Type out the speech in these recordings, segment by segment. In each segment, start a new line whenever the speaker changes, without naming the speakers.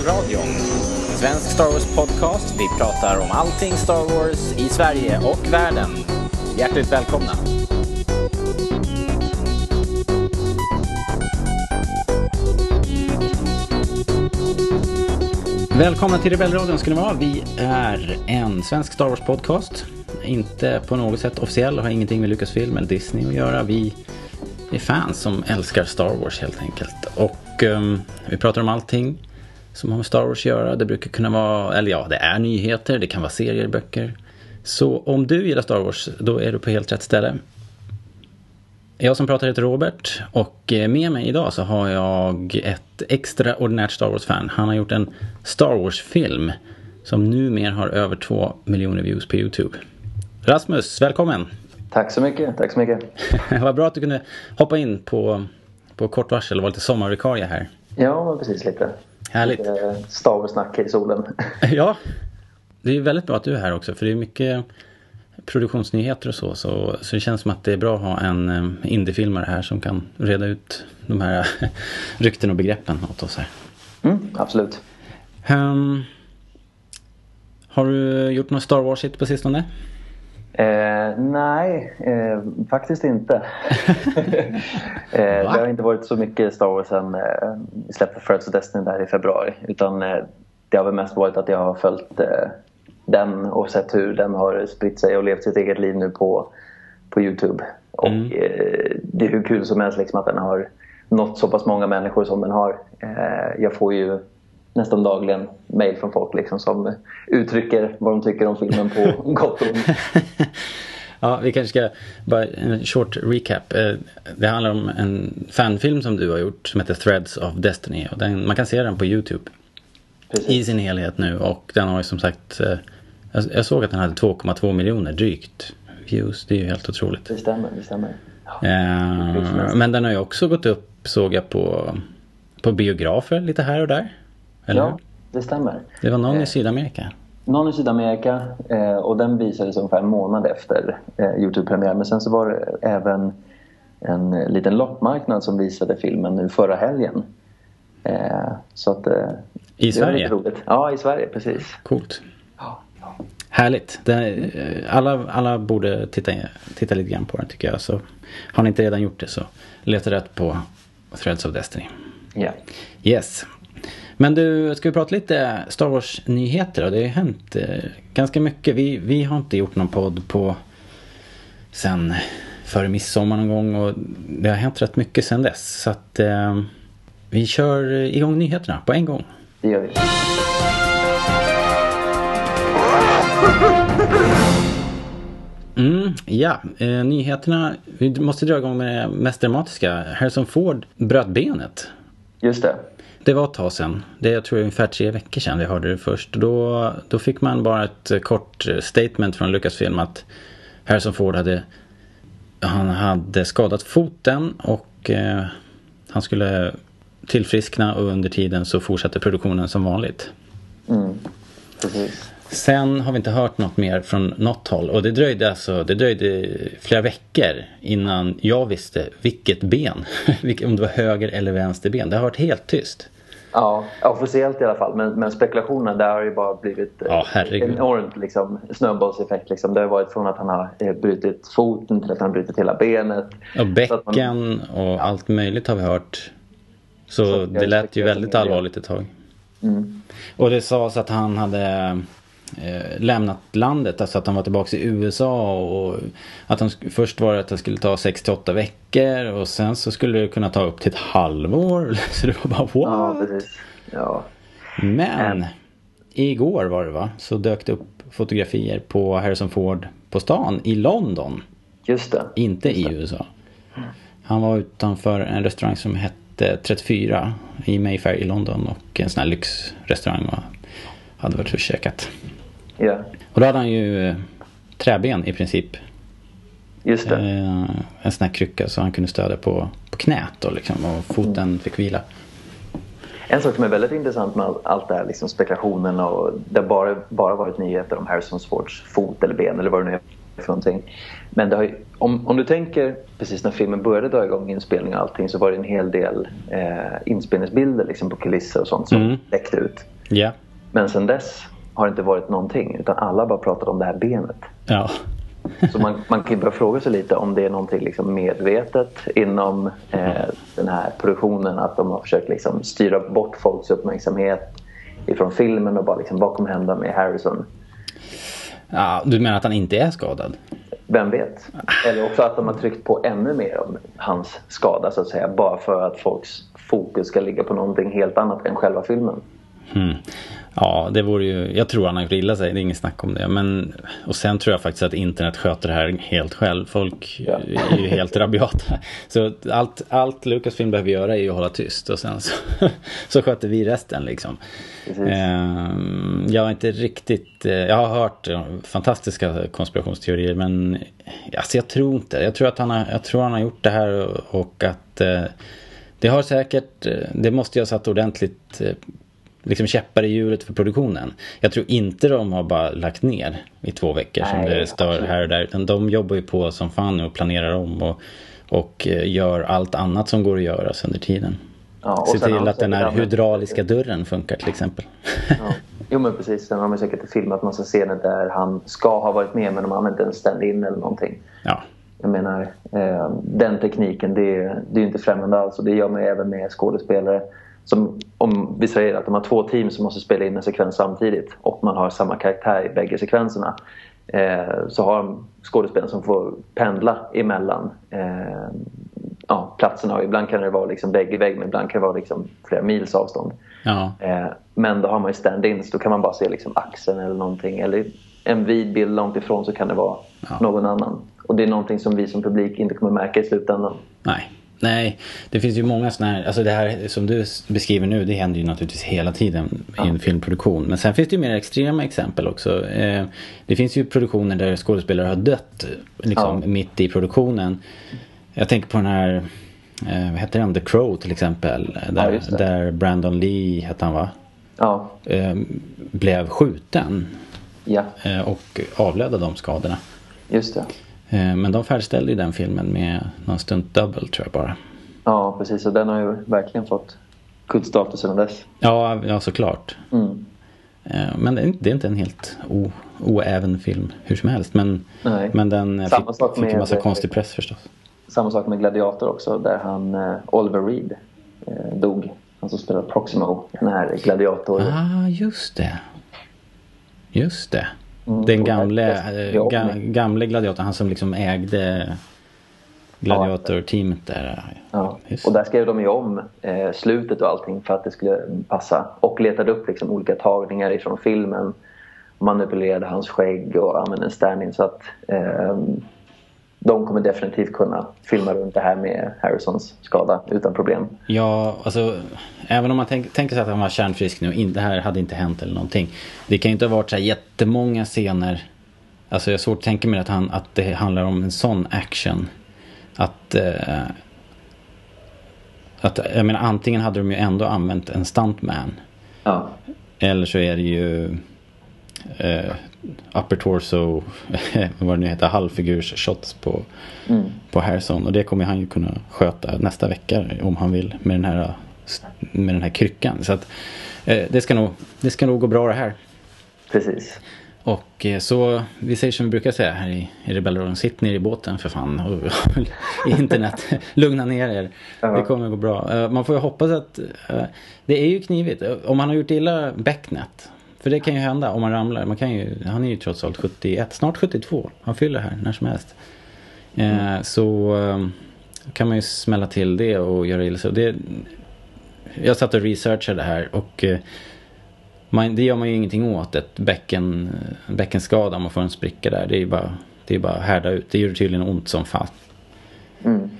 Rebellradion. Svensk Star Wars podcast. Vi pratar om allting Star Wars i Sverige och världen. Hjärtligt välkomna. Välkomna till Rebellradion ska ni vara. Vi är en svensk Star Wars podcast. Inte på något sätt officiell och har ingenting med Lucasfilm eller Disney att göra. Vi är fans som älskar Star Wars helt enkelt. Och um, vi pratar om allting som har med Star Wars att göra. Det brukar kunna vara, eller ja, det är nyheter, det kan vara serier, böcker. Så om du gillar Star Wars, då är du på helt rätt ställe. Jag som pratar heter Robert och eh, med mig idag så har jag ett extraordinärt Star Wars-fan. Han har gjort en Star Wars-film som numera har över två miljoner views på Youtube. Rasmus, välkommen!
Tack så mycket, tack så mycket.
Vad bra att du kunde hoppa in på, på kort varsel och vara lite sommarvikarie här.
Ja, precis lite.
Härligt.
Star Wars-snack i solen.
Ja, det är väldigt bra att du är här också för det är mycket produktionsnyheter och så, så. Så det känns som att det är bra att ha en eh, indiefilmare här som kan reda ut de här rykten och begreppen åt oss här.
Mm, absolut.
Um, har du gjort något Star Wars-hit på sistone?
Eh, nej, eh, faktiskt inte. eh, det har inte varit så mycket Star Wars sen eh, vi släppte Threads of Destiny där i februari. Utan eh, det har väl mest varit att jag har följt eh, den och sett hur den har spritt sig och levt sitt eget liv nu på, på Youtube. Och
Mm.
eh, det är hur kul som helst liksom att den har nått så pass många människor som den har. Eh, jag får ju nästan dagligen mail från folk liksom som uttrycker vad de tycker om filmen på gott och ont.
Ja, vi kanske ska bara en short recap. Eh, Det handlar om en fanfilm som du har gjort som heter Threads of Destiny. Och den, man kan se den på Youtube i
Precis.
sin helhet nu och den har ju som sagt eh, jag, jag såg att den hade 2,2 miljoner drygt views. Det är ju helt otroligt.
Det stämmer, det stämmer. Ja.
Eh, men den har ju också gått upp såg jag på, på biografer lite här och där. Eller
ja, det stämmer.
Det var någon i
Eh,
Sydamerika.
Någon i Sydamerika eh, och den visades ungefär en månad efter eh, Youtube-premiär. Men sen så var det även en liten loppmarknad som visade filmen nu förra helgen. Så att,
I Sverige?
Ja, i Sverige, precis.
Coolt.
Ja.
Härligt. Det, alla, alla borde titta, titta lite grann på den tycker jag. Så har ni inte redan gjort det så leta rätt på Threads of Destiny.
ja.
Yes. Men du, ska vi prata lite Star Wars-nyheter? Det har ju hänt eh, ganska mycket. Vi, vi har inte gjort någon podd på sen före midsommar någon gång och det har hänt rätt mycket sen dess. Så att eh, vi kör igång nyheterna på en gång.
Det gör vi.
Mm, ja, eh, nyheterna. Vi måste dra igång med det mest dramatiska. Harrison Ford bröt benet.
Just det.
Det var ett tag sedan. Det är, jag tror ungefär tre veckor sedan vi hörde det först. Då, då fick man bara ett eh, kort eh, statement från Lucasfilm att Harrison Ford hade, han hade skadat foten och eh, han skulle tillfriskna och under tiden så fortsatte produktionen som vanligt.
Mm. Precis.
Sen har vi inte hört något mer från något håll och det dröjde alltså, det dröjde flera veckor innan jag visste vilket ben, om det var höger eller vänster ben. Det har varit helt tyst.
Ja, officiellt i alla fall. Men, men spekulationen där har ju bara blivit eh,
Ja, herregud.
enormt liksom, snöbollseffekt. Liksom. Det har varit från att han har eh, brutit foten till att han har brutit hela benet.
Och
att man-
bäcken och allt möjligt har vi hört. Så,
Så
det lät ju väldigt allvarligt ett tag.
Mm.
Och det sades att han hade eh, lämnat landet, alltså att han var tillbaka i USA och att han, först var det att det skulle ta 6 till 8 veckor och sen så skulle det kunna ta upp till ett halvår. Så det var bara
Ja,
what?
precis. Ja.
Men
Mm.
igår var det va? Så dök det upp fotografier på Harrison Ford på stan i London.
Just det.
Inte i USA. Han var utanför en restaurang som hette 34 i Mayfair i London och en sån här lyxrestaurang och hade varit och käkat.
Ja,
Och då hade han ju eh, träben i princip.
just det.
Eh, en sån här krycka så han kunde stödja på, på knät då liksom och foten fick vila.
En sak som är väldigt intressant med all- allt det här liksom spekulationen och det har bara, bara varit nyheter om Harrison Fords fot eller ben eller vad det nu är. för någonting. Men har om, om du tänker precis när filmen började dra igång inspelning och allting så var det en hel del eh, inspelningsbilder liksom på kulisser och sånt som
Mm.
läckte ut.
Ja.
Men sen dess har det inte varit någonting utan alla bara pratat om det här benet.
Ja.
Så man, man kan ju börja fråga sig lite om det är någonting liksom medvetet inom eh, den här produktionen. Att de har försökt liksom styra bort folks uppmärksamhet ifrån filmen och bara liksom, vad kommer hända med Harrison?
ja. Du menar att han inte är skadad?
Vem vet? Eller också att de har tryckt på ännu mer om hans skada så att säga. Bara för att folks fokus ska ligga på någonting helt annat än själva filmen.
Mm. Ja, det vore ju, jag tror han har gjort illa sig, det är inget snack om det. Men, och sen tror jag faktiskt att internet sköter det här helt själv. Folk
Ja.
är ju helt rabiata. Så allt, allt Lucasfilm behöver göra är ju att hålla tyst och sen så, så sköter vi resten liksom. Ehm, jag har inte riktigt, jag har hört fantastiska konspirationsteorier men alltså jag tror inte. Jag tror att han har, jag tror han har gjort det här och, och att eh, det har säkert, det måste ju ha satt ordentligt eh, liksom käppar i hjulet för produktionen. Jag tror inte de har bara lagt ner i två veckor som
Nej,
det stör
absolut.
här och där. Utan de jobbar ju på som fan nu och planerar om och, och eh, gör allt annat som går att göra under tiden.
Ja,
Se till att den här hydrauliska dörren funkar till exempel.
Ja. Jo men precis, sen har man säkert filmat massa scener där han ska ha varit med men de använt en stand-in eller någonting.
ja.
Jag menar, eh, den tekniken det är, det är ju inte främmande alls och det gör man även med skådespelare. Som, om vi säger att de har två team som måste spela in en sekvens samtidigt och man har samma karaktär i bägge sekvenserna. Eh, så har de skådespelare som får pendla emellan eh, ja, platserna och ibland kan det vara liksom vägg i vägg men ibland kan det vara liksom flera mils avstånd.
Ja.
Eh, men då har man ju stand-in så då kan man bara se liksom axeln eller någonting. Eller en vid bild långt ifrån så kan det vara
Ja.
någon annan. Och det är någonting som vi som publik inte kommer märka i slutändan.
Nej. Nej, det finns ju många sådana här, alltså det här som du beskriver nu det händer ju naturligtvis hela tiden i en filmproduktion. Men sen finns det ju mer extrema exempel också. Eh, det finns ju produktioner där skådespelare har dött liksom
Ja.
mitt i produktionen. Jag tänker på den här, eh, vad heter den, The Crow till exempel. eh, Där,
det.
där Brandon Lee, hette han va?
Ja,
Eh, blev skjuten
ja
och avled av de skadorna.
just det.
Eh, men de färdigställde ju den filmen med någon stunt double tror jag bara.
Ja, precis. Och den har ju verkligen fått kultstatus sedan dess.
Ja, ja såklart.
Mm.
Eh, Men det är, inte, det är inte en helt o, oäven film hur som helst. Men,
Nej.
men den eh,
Samma
fick,
sak
fick en
med-
massa konstig press förstås.
Samma sak med Gladiator också där han, Oliver Reed, dog. Han som spelar Proximo, den här gladiator.
Ah, just det. Just det.
Mm,
Den gamle, eh, ga, gamle gladiatorn, han som liksom ägde gladiator-teamet där.
Ja. Och där skrev de ju om eh, slutet och allting för att det skulle passa. Och letade upp liksom olika tagningar ifrån filmen. Manipulerade hans skägg och använde en stand-in. Så att eh, de kommer definitivt kunna filma runt det här med Harrisons skada utan problem.
Ja, alltså även om man tänk, tänker sig att han var kärnfrisk nu in, det här hade inte hänt eller någonting. Det kan ju inte ha varit så här jättemånga scener. Alltså jag har svårt att tänka mig att, han, att det handlar om en sån action. Att, eh, att jag menar antingen hade de ju ändå använt en stuntman.
Ja,
Eller så är det ju eh, upper torso, vad det nu heter, halvfigurs shots på,
mm.
på Harrison. Och det kommer han ju kunna sköta nästa vecka om han vill med den här, med den här kryckan. Så att eh, det, ska nog, det ska nog gå bra det här.
precis.
Och eh, så, vi säger som vi brukar säga här i, i Rebellradion, sitt ner i båten för fan och i internet, lugna ner er.
Ja.
Det kommer gå bra. Eh, Man får ju hoppas att, eh, det är ju knivigt. Om man har gjort illa bäcknet, för det kan ju hända om man ramlar. Man kan ju, han är ju trots allt 71, snart 72. Han fyller här när som helst. Eh, Så eh, kan man ju smälla till det och göra illa sig. Jag satt och researchade det här och eh, man, det gör man ju ingenting åt. Ett bäcken, en bäckenskada om man får en spricka där. Det är ju bara, det är bara att härda ut. Det gör tydligen ont som fan.
Mm.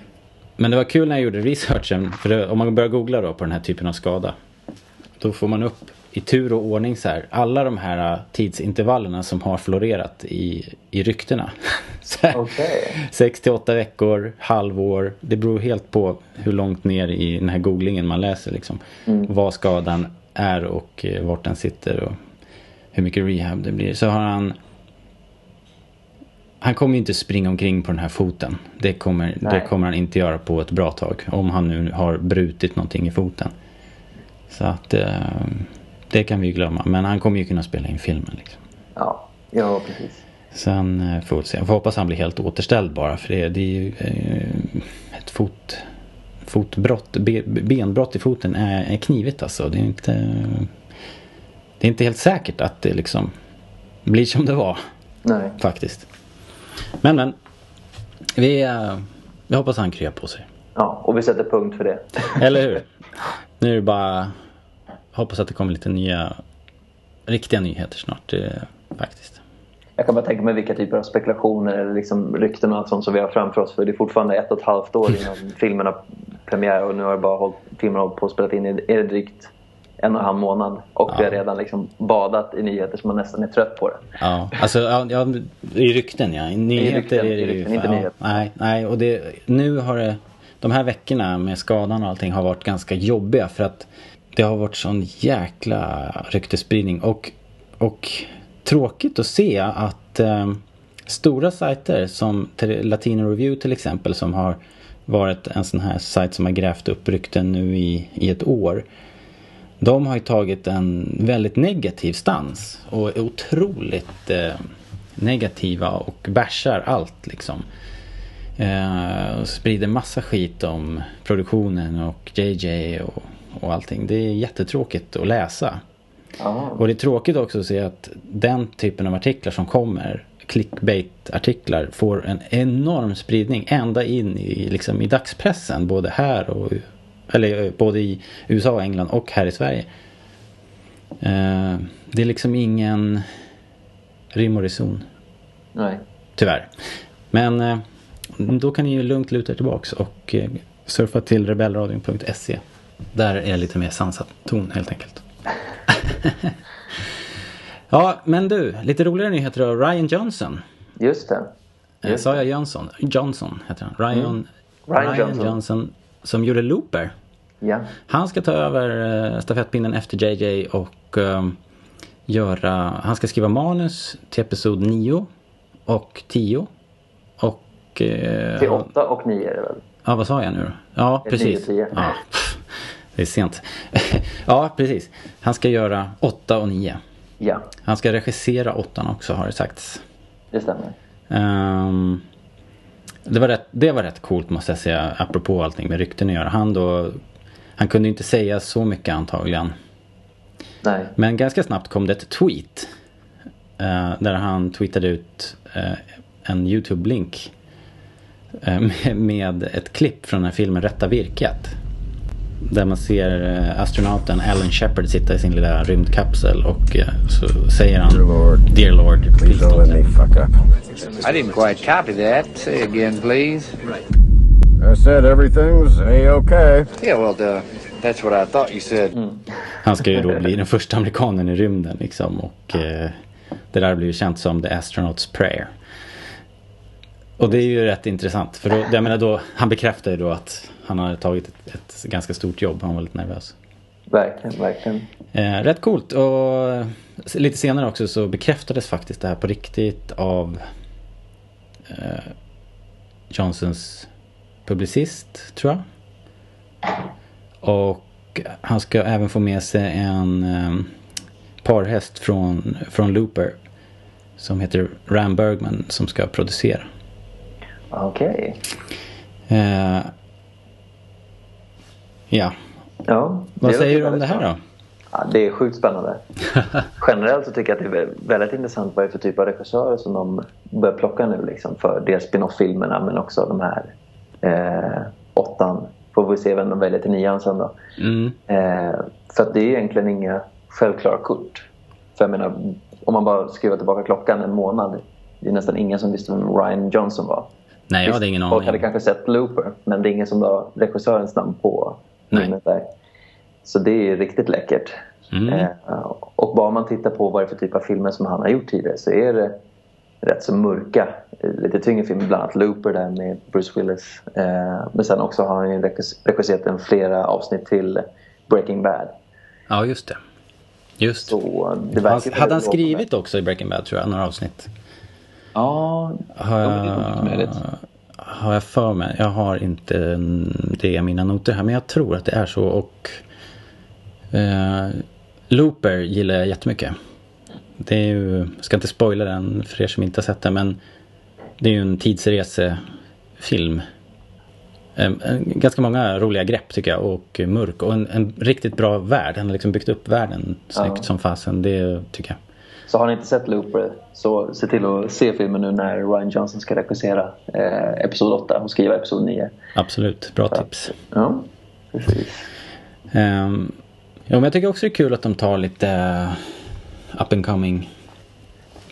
Men det var kul när jag gjorde researchen. För det, om man börjar googla då på den här typen av skada. Då får man upp i tur och ordning så här. Alla de här uh, tidsintervallerna som har florerat i, i ryktena. Här,
Okej.
Sex till åtta veckor, halvår. Det beror helt på hur långt ner i den här googlingen man läser. Liksom. Vad skadan är och eh, vart den sitter och hur mycket rehab det blir. Så har han han kommer ju inte springa omkring på den här foten. Det kommer, det kommer han inte göra på ett bra tag. Om han nu har brutit någonting i foten. Så att eh, det kan vi glömma. Men han kommer ju kunna spela in filmen. Liksom.
Ja, ja precis.
Sen eh, får vi se. Jag får hoppas han blir helt återställd bara. För det, det är ju eh, ett fot, fotbrott, be, benbrott i foten är, är knivigt alltså. Det är inte, det är inte helt säkert att det liksom blir som det var.
Nej.
Faktiskt. Men men. Vi, vi hoppas han kryar på sig.
Ja, och vi sätter punkt för det.
Eller hur? Nu är det bara hoppas att det kommer lite nya riktiga nyheter snart eh, faktiskt.
Jag kan bara tänka mig vilka typer av spekulationer eller liksom rykten och allt sånt som vi har framför oss. För det är fortfarande ett och ett halvt år innan filmen har premiär och nu har bara hållit, filmen hållit på att spela in i det drygt en och en halv månad. Och ja. vi har redan liksom badat i nyheter som man nästan är trött på det.
Ja, alltså ja, i rykten ja. I nyheter I rykten, är det ju...
Rykten, inte
ja,
nyheter.
Nej, nej och det, nu har det... De här veckorna med skadan och allting har varit ganska jobbiga för att det har varit sån jäkla ryktespridning och, och tråkigt att se att eh, stora sajter som Latino Review till exempel som har varit en sån här sajt som har grävt upp rykten nu i, i ett år. De har ju tagit en väldigt negativ stans och är otroligt eh, negativa och bärsar allt liksom. Eh, och sprider massa skit om produktionen och JJ och och allting. Det är jättetråkigt att läsa. Aha. Och det är tråkigt också att se att den typen av artiklar som kommer, clickbait-artiklar, får en enorm spridning ända in i, liksom, i dagspressen. Både här och eller eh, både i USA och England och här i Sverige. Uh, det är liksom ingen rim och reson.
Nej.
Tyvärr. Men uh, då kan ni ju lugnt luta er tillbaks och uh, surfa till rebellradion.se. Där är det lite mer sansat ton helt enkelt. ja, men du, lite roligare nyheter då. Ryan Johnson.
Just det.
Eh, Just Sa jag Johnson? Johnson heter han. Ryan, mm. Ryan, Ryan Johnson. Johnson. Som gjorde Looper.
Ja.
Han ska ta över uh, stafettpinnen efter JJ och göra, han ska skriva manus till episod 9 och 10. Och... Uh,
till 8 och 9 är det väl?
Ja, vad sa jag nu då? Ja, precis. 9, 10. Ja. Det är sent. ja, precis. Han ska göra 8 och 9.
Ja.
Han ska regissera 8 också har det sagts.
Det stämmer.
Um, det, var rätt, det var rätt coolt måste jag säga, apropå allting med rykten att göra. Han, då, han kunde inte säga så mycket antagligen.
Nej.
Men ganska snabbt kom det ett tweet. Uh, där han tweetade ut uh, en YouTube-link. Uh, med, ett klipp från den här filmen Rätta Virket. Där man ser eh, astronauten Alan Shepard sitta i sin lilla rymdkapsel och eh, så säger han
Dear Lord,
Dear Lord
please don't let me fuck up.
I didn't quite copy that. Say again, please.
I said everything's a-okay.
Yeah, well, uh, that's what I thought you said. Mm.
Han ska ju då bli den första amerikanen i rymden liksom och eh, det där blir ju känt som The Astronaut's Prayer. Och det är ju rätt intressant för då, jag menar då, han bekräftar ju då att han har tagit ett, ett ganska stort jobb. Han var lite nervös.
Verkligen, verkligen.
Eh, rätt coolt. Och lite senare också så bekräftades faktiskt det här på riktigt av eh, Johnsons publicist, tror jag. Och han ska även få med sig en eh, parhäst från, från Looper. Som heter Ram Bergman som ska producera.
Okej.
Okay. Eh, Ja.
ja
Vad säger du om det här då?
Ja, det är sjukt spännande. Generellt så tycker jag att det är väldigt intressant vad det är för typ av regissörer som de börjar plocka nu liksom för dels spin-off-filmerna men också de här eh, åttan. Får vi se vem de väljer till nian sen då.
Mm.
Eh, för det är egentligen inga självklara kort. För jag menar, om man bara skruvar tillbaka klockan en månad. Det är nästan ingen som visste vem Ryan Johnson var.
Nej, jag hade ingen aning.
Folk hade kanske sett Looper, men det är ingen som har regissörens namn på minnet där. Så det är riktigt läckert.
Mm.
Eh, och bara man tittar på vad det är för typ av filmer som han har gjort tidigare så är det rätt så mörka, lite tyngre filmer. Bland annat Looper där med Bruce Willis. Eh, men sen också har han ju regisserat en flera avsnitt till Breaking Bad.
Ja, just det. Just
så,
det. hade han skrivit också i Breaking Bad tror jag, några avsnitt?
Ja,
Har
ja, men det är
jag, har jag för mig. Jag har inte det i mina noter här men jag tror att det är så och eh, Looper gillar jag jättemycket. Det är ju, jag ska inte spoila den för er som inte har sett den men det är ju en tidsresefilm. Eh, en- Ganska många roliga grepp tycker jag och mörk och en, en riktigt bra värld. Han har liksom byggt upp världen snyggt
Ja.
som fasen. Det tycker jag.
Så har ni inte sett Looper så se till att se filmen nu när Ryan Johnson ska regissera eh, Episod 8 och skriva Episod 9.
Absolut, bra tips.
Ja, precis.
Um, ja, men jag tycker också det är kul att de tar lite eh, up and coming,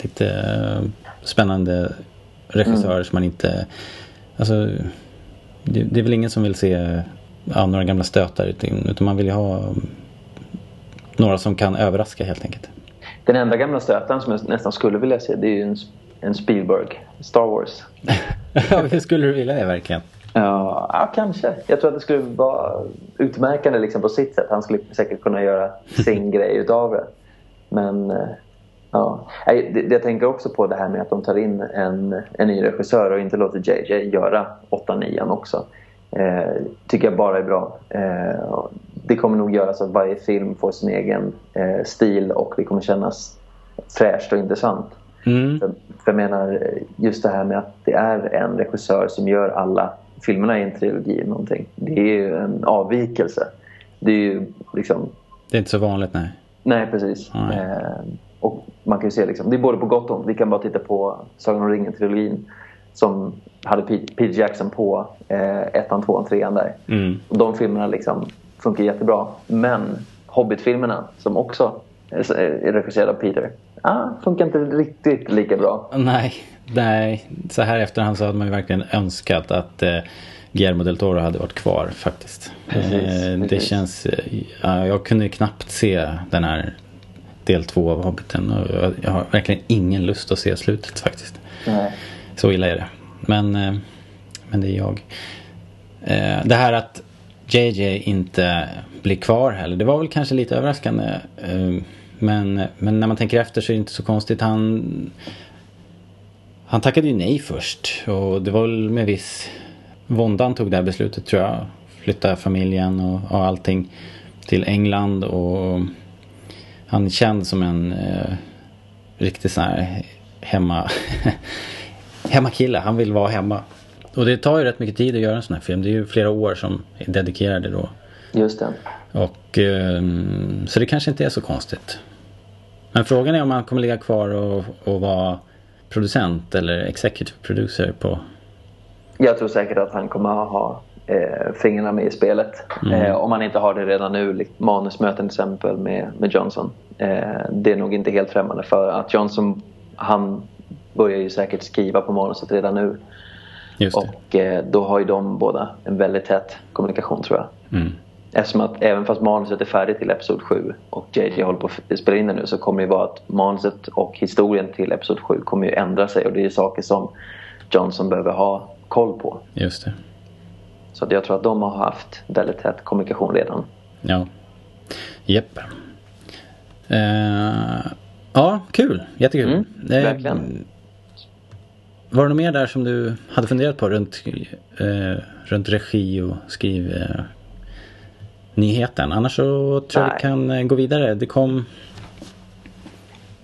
lite eh, spännande regissörer som man inte, alltså det, det är väl ingen som vill se ja, några gamla stötar utan, utan man vill ju ha mm, några som kan överraska helt enkelt.
Den enda gamla stöten som jag nästan skulle vilja se det är ju en, en Spielberg, Star Wars.
Ja, skulle du vilja det verkligen?
Ja, ja, kanske. Jag tror att det skulle vara utmärkande liksom på sitt sätt. Han skulle säkert kunna göra sin grej utav det. Men eh, ja, jag tänker också på det här med att de tar in en, en ny regissör och inte låter JJ göra 8-9 också. Eh, tycker jag bara är bra. Eh, det kommer nog göra så att varje film får sin egen eh, stil och det kommer kännas fräscht och intressant.
Mm.
För, för jag menar just det här med att det är en regissör som gör alla filmerna i en trilogi någonting. Det är ju en avvikelse. Det är ju liksom,
Det är inte så vanligt, nej.
nej precis.
Nej.
Eh, och man kan ju se liksom, det är både på gott och ont. Vi kan bara titta på Sagan om ringen-trilogin som hade Pete, Peter Jackson på eh, ettan, tvåan, trean där.
Mm.
Och de filmerna liksom funkar jättebra. Men Hobbit-filmerna som också är regisserade av Peter, ah, funkar inte riktigt lika bra.
Nej, nej. Så här efterhand så hade man ju verkligen önskat att eh, Guillermo del Toro hade varit kvar faktiskt.
Precis,
eh, det känns, ja, jag kunde knappt se den här del två av Hobbiten och jag, jag har verkligen ingen lust att se slutet faktiskt.
Nej.
Så illa är det. Men, eh, men det är jag. Eh, det här att JJ inte blir kvar heller. Det var väl kanske lite överraskande. Eh, men, men när man tänker efter så är det inte så konstigt. Han, han tackade ju nej först. Och det var väl med viss vånda han tog det här beslutet tror jag. Flytta familjen och, och allting till England. Och han är känd som en eh, riktig sån här hemma... hemmakille. Han vill vara hemma. Och det tar ju rätt mycket tid att göra en sån här film. Det är ju flera år som är dedikerade då.
Just det.
Och, ehm, så det kanske inte är så konstigt. Men frågan är om han kommer ligga kvar och, och vara producent eller executive producer på...
Jag tror säkert att han kommer att ha eh, fingrarna med i spelet. Eh, om han inte har det redan nu. likt Manusmöten till exempel med, med Johnson. Eh, det är nog inte helt främmande för att Johnson han börjar ju säkert skriva på manuset redan nu. Och eh, då har ju de båda en väldigt tät kommunikation tror jag.
Mm.
Eftersom att även fast manuset är färdigt till Episod 7 och JJ håller på att spela in det nu så kommer det ju vara att manuset och historien till Episod 7 kommer ju ändra sig och det är saker som Johnson behöver ha koll på.
Just det.
Så jag tror att de har haft väldigt tät kommunikation redan.
Ja. Jepp. Eh, ja, kul. Jättekul.
Mm,
Eh,
verkligen.
Var det något mer där som du hade funderat på runt, eh, runt regi och skriv eh, nyheten? Annars så tror jag vi kan eh, gå vidare. Det kom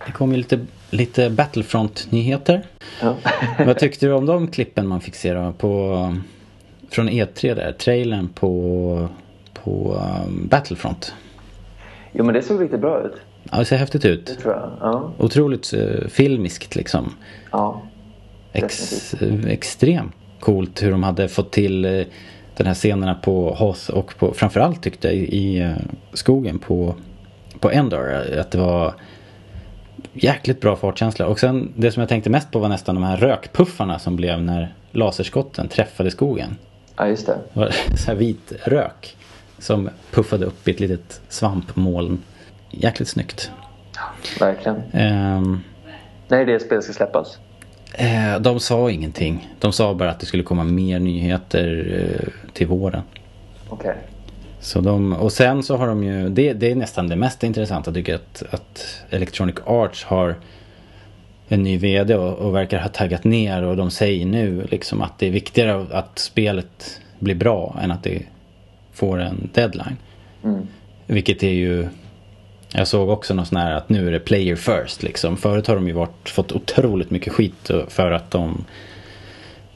Det kom ju lite, lite Battlefront-nyheter.
Ja.
Vad tyckte du om de klippen man fick se då på Från E3 där, trailern på På um, Battlefront
jo men det såg riktigt bra ut.
Ja det ser häftigt ut
Det tror jag. Ja.
Otroligt uh, filmiskt liksom
ja.
Ex, extremt coolt hur de hade fått till eh, den här scenerna på Hoth och på, framförallt tyckte jag i, eh, skogen på, på Endor. Att det var jäkligt bra fartkänsla. Och sen det som jag tänkte mest på var nästan de här rökpuffarna som blev när laserskotten träffade skogen.
ja, just det.
Det var så här vit rök som puffade upp i ett litet svampmoln. Jäkligt snyggt.
Verkligen.
Ehm,
När det spelet ska släppas?
Eh, de sa ingenting. De sa bara att det skulle komma mer nyheter eh, till våren.
Okej.
Så de, och sen så har de ju, det, det är nästan det mest intressanta tycker jag att, att Electronic Arts har en ny vd och, och verkar ha taggat ner och de säger nu liksom att det är viktigare att spelet blir bra än att det får en deadline.
Mm.
Vilket är ju jag såg också något sån här att nu är det player first liksom. Förut har de ju varit, fått otroligt mycket skit för att de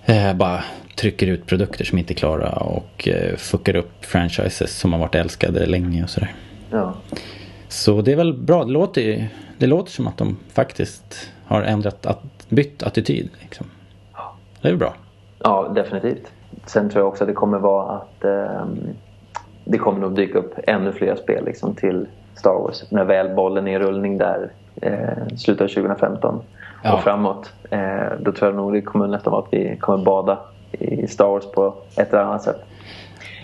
eh, bara trycker ut produkter som inte är klara och eh, fuckar upp franchises som har varit älskade länge och sådär.
Ja.
Så det är väl bra. Det låter, ju- det låter som att de faktiskt har ändrat, att, bytt attityd. Liksom. Det är väl bra.
ja, definitivt. Sen tror jag också att det kommer vara att ehm, det kommer nog dyka upp ännu fler spel liksom, till Star Wars. När väl bollen är i rullning där eh, slutet av 2015
Ja.
och framåt. Eh, då tror jag nog det kommer nästan vara att vi kommer bada i Star Wars på ett eller annat sätt.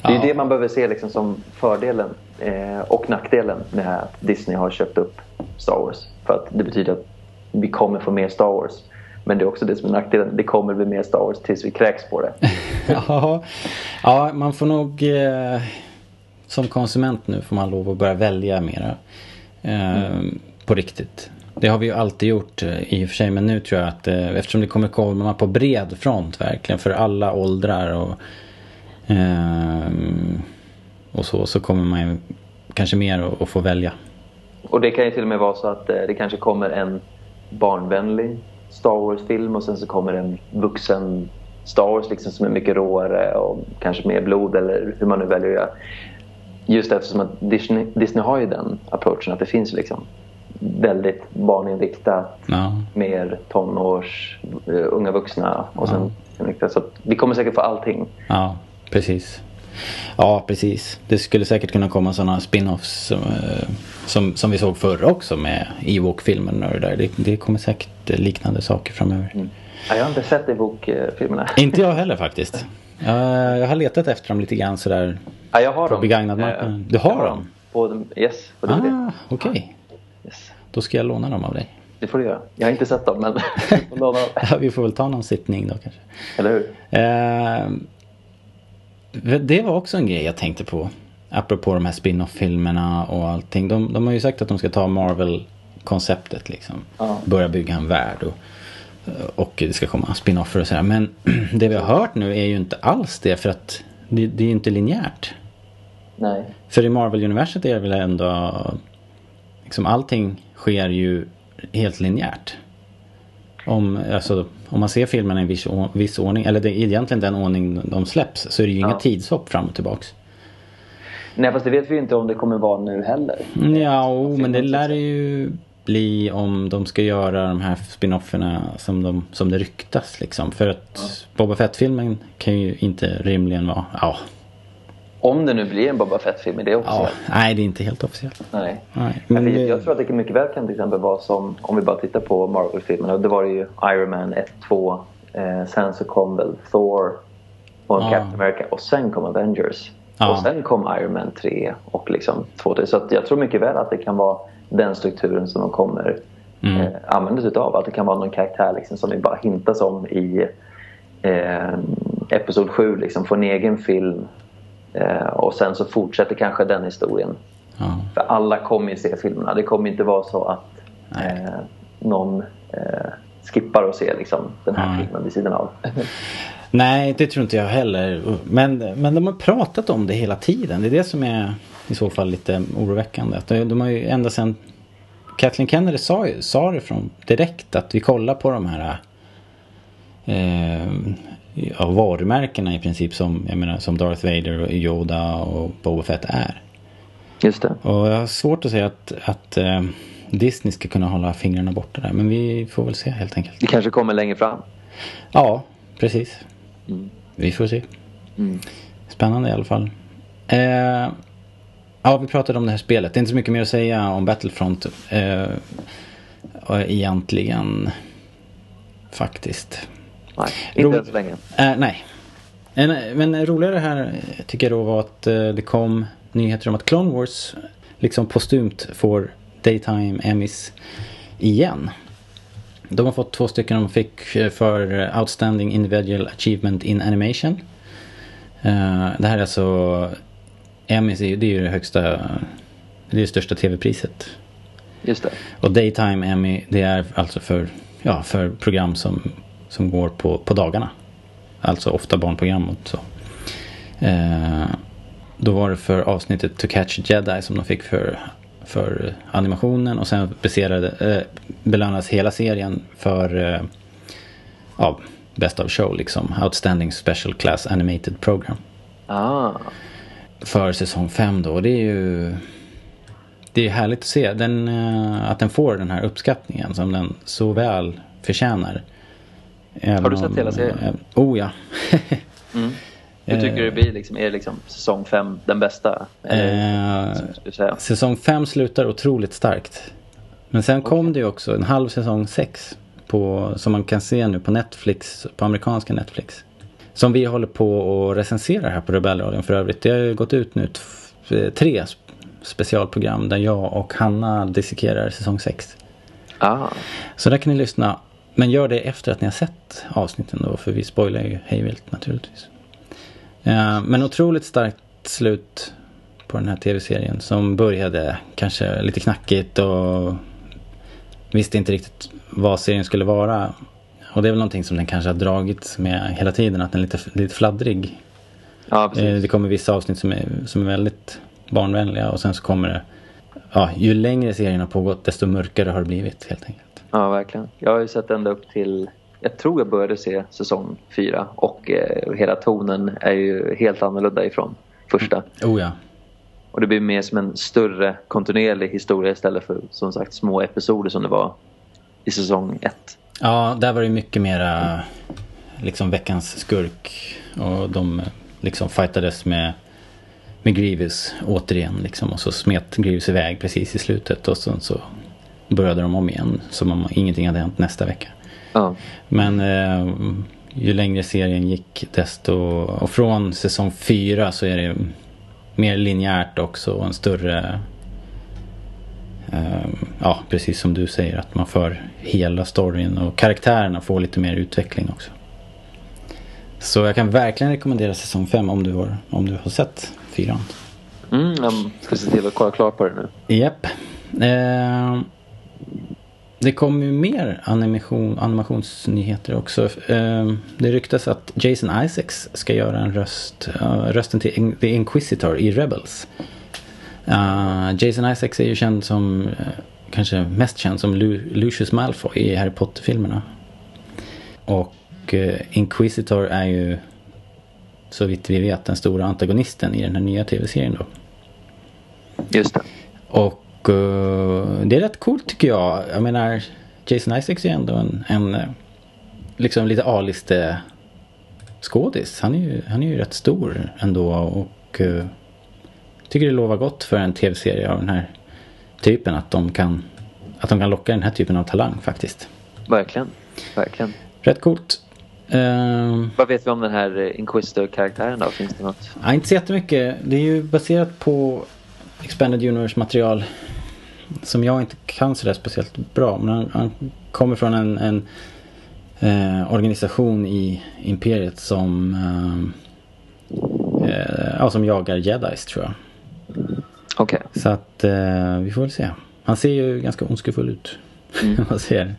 Det är
Ja.
det man behöver se liksom som fördelen eh, och nackdelen med att Disney har köpt upp Star Wars. För att det betyder att vi kommer få mer Star Wars. Men det är också det som är nackdelen. Det kommer bli mer Star Wars tills vi kräks på det.
ja, ja, man får nog eh, som konsument nu får man lov att börja välja mera. Eh, På riktigt. Det har vi ju alltid gjort eh, i och för sig. Men nu tror jag att eh, eftersom det kommer komma på bred front verkligen för alla åldrar och, eh, och så. Så kommer man ju kanske mer att, att få välja.
Och det kan ju till och med vara så att eh, det kanske kommer en barnvänlig Star Wars-film och sen så kommer en vuxen Star Wars liksom som är mycket råare och kanske mer blod eller hur man nu väljer att göra. Just eftersom att Disney, Disney har ju den approachen att det finns liksom väldigt barninriktat,
Ja.
mer tonårs, eh, unga vuxna och sen inriktat. Så vi kommer säkert få allting.
Ja, precis. Ja, precis. Det skulle säkert kunna komma sådana spin-offs som, eh, som, som vi såg förr också med Ewok-filmen och det där. Det, det kommer säkert liknande saker framöver.
Ja, jag har inte sett Ewok-filmerna.
Inte jag heller faktiskt. Jag, jag har letat efter dem lite grann sådär.
Ja, jag har
På
dem.
begagnad
Eh,
marknad. Du har
jag
dem?
På, dem- yes, på DVD.
Ah, okej.
Yes.
Då ska jag låna dem av dig.
Det får du göra. Jag har inte sett dem, men får låna dem.
Ja, vi får väl ta någon sittning då kanske.
Eller hur?
Eh, det var också en grej jag tänkte på. Apropå de här spin-off-filmerna och allting. De, de har ju sagt att de ska ta Marvel-konceptet liksom.
Ja.
Börja bygga en värld och, och det ska komma spin-offer och sådär. Men det vi har hört nu är ju inte alls det för att det, det är ju inte linjärt.
Nej.
För i Marvel-universet är det väl ändå liksom allting sker ju helt linjärt. Om, alltså, om man ser filmerna i en viss, viss ordning, eller det är egentligen den ordning de släpps, så är det ju inga
Ja.
tidshopp fram och tillbaks.
Nej, fast det vet vi ju inte om det kommer vara nu heller.
Ja, o, men det lär det ju bli om de ska göra de här spin-offerna som, de, som det ryktas liksom. För att Boba Fett-filmen kan ju inte rimligen vara, ja,
Om det nu blir en Boba Fett-film, är det också?
ja, nej det är inte helt officiellt.
Nej.
Nej,
Men
det-
jag tror att det mycket väl kan till exempel vara som, om vi bara tittar på Marvel-filmerna. Det var det ju Iron Man 1, 2, eh, sen så kom väl Thor och
Ja.
Captain America och sen kom Avengers.
Ja.
Och sen kom Iron Man 3 och liksom 2, 3. Så jag tror mycket väl att det kan vara den strukturen som de kommer
Mm.
eh, använda sig utav. Att det kan vara någon karaktär liksom, som det bara hintas om i eh, Episod 7. Liksom, får en egen film eh, och sen så fortsätter kanske den historien.
ja.
För alla kommer ju se filmerna. Det kommer inte vara så att eh, någon eh, skippar och ser liksom, den här
Nej.
filmen vid sidan av.
Nej, det tror inte jag heller. Men, men de har pratat om det hela tiden. Det är det som är i så fall lite oroväckande. Att de, de har ju ända sedan Kathleen Kennedy sa, ju- sa det från direkt att vi kollar på de här eh, ja, varumärkena i princip som, jag menar, som Darth Vader och Yoda och Boba Fett är.
Just det.
Och jag har svårt att säga att, att eh, Disney ska kunna hålla fingrarna borta där. Men vi får väl se helt enkelt.
Det kanske kommer längre fram.
Ja, precis. Vi får se. Spännande i alla fall. Eh, ja, vi pratade om det här spelet. Det är inte så mycket mer att säga om Battlefront. Eh, egentligen. Faktiskt.
Nej, inte än så länge.
Eh, nej. En, men roligare här tycker jag då var att eh, det kom nyheter om att Clone Wars liksom postumt får Daytime Emmys igen. De har fått två stycken de fick för Outstanding Individual Achievement in Animation. Eh, det här är alltså Emmys är det, är ju det högsta, det är det största tv-priset.
Just det.
Och Daytime Emmy det är alltså för ja, för program som, som går på, på dagarna. Alltså ofta barnprogram och så. Eh, då var det för avsnittet To Catch a Jedi som de fick för, för animationen och sen baserade, eh, belönas hela serien för eh, ja, Best of Show liksom. Outstanding Special Class Animated Program.
Ah.
För säsong 5 då. Och det är ju det är härligt att se den, eh, att den får den här uppskattningen som den så väl förtjänar. Även
Har du sett
om-
hela serien?
eh, Oh ja.
Mm. Hur tycker du det blir? Liksom, är liksom säsong 5 den bästa? Eller,
Eh, säsong 5 slutar otroligt starkt. Men sen kom det ju också en halv säsong 6. På, som man kan se nu på Netflix, på amerikanska Netflix. Som vi håller på och recenserar här på Rebellradion för övrigt. Det har ju gått ut nu tre sp- specialprogram där jag och Hanna dissekerar säsong 6.
Ah.
Så där kan ni lyssna. Men gör det efter att ni har sett avsnitten då. För vi spoilar ju hejvilt naturligtvis. Eh, men otroligt starkt slut på den här tv-serien. Som började kanske lite knackigt och visste inte riktigt vad serien skulle vara. Och det är väl någonting som den kanske har dragits med hela tiden. Att den är lite, lite fladdrig.
Ja,
Eh,
precis.
Det kommer vissa avsnitt som är, som är väldigt barnvänliga. Och sen så kommer det. Ja, ju längre serien har pågått desto mörkare har det blivit helt enkelt.
Ja, verkligen. Jag har ju sett ända upp till... Jag tror jag började se säsong 4 och eh, hela tonen är ju helt annorlunda ifrån första.
Oh ja.
Och det blir mer som en större kontinuerlig historia istället för som sagt små episoder som det var i säsong 1.
Ja, där var det mycket mera liksom veckans skurk. Och de liksom fightades med, med Grievous återigen liksom. Och så smet Grievous iväg precis i slutet. Och sen så började de om igen. Som om ingenting hade hänt nästa vecka.
Ja,
Men eh, ju längre serien gick desto... Och från säsong fyra så är det mer linjärt också och en större... Eh, ja, precis som du säger att man för hela storyn och karaktärerna får lite mer utveckling också. Så jag kan verkligen rekommendera säsong fem om du har, om du har sett fyran.
mm, jag ska se till att kolla klart på det nu.
Japp. Eh, det kommer ju mer animation, animationsnyheter också. Eh, det ryktas att Jason Isaacs ska göra en röst, eh, rösten till The Inquisitor i Rebels. Eh, Jason Isaacs är ju känd som, eh, kanske mest känd som Lu- Lucius Malfoy i Harry Potter-filmerna. Och eh, Inquisitor är ju så vitt vi vet den stora antagonisten i den här nya tv-serien då.
Just det.
Och eh, det är rätt coolt tycker jag. Jag menar Jason Isaacs är ju ändå en, en liksom lite A-liste skådis. Han är, ju, han är ju rätt stor ändå och uh, tycker det lovar gott för en tv-serie av den här typen att de kan att de kan locka den här typen av talang faktiskt.
Verkligen. Verkligen.
Rätt coolt. Uh,
Vad vet vi om den här eh, Inquisitor-karaktären då? Finns det något?
Ja, inte så jättemycket. Det är ju baserat på Expanded Universe material. Som jag inte kan sådär speciellt bra. Men han, han kommer från en, en eh, organisation i Imperiet som, eh, eh, ja, som jagar jedis tror jag.
Okej.
Så att eh, vi får väl se. Han ser ju ganska ondskefull ut.
Mm.
Man ser,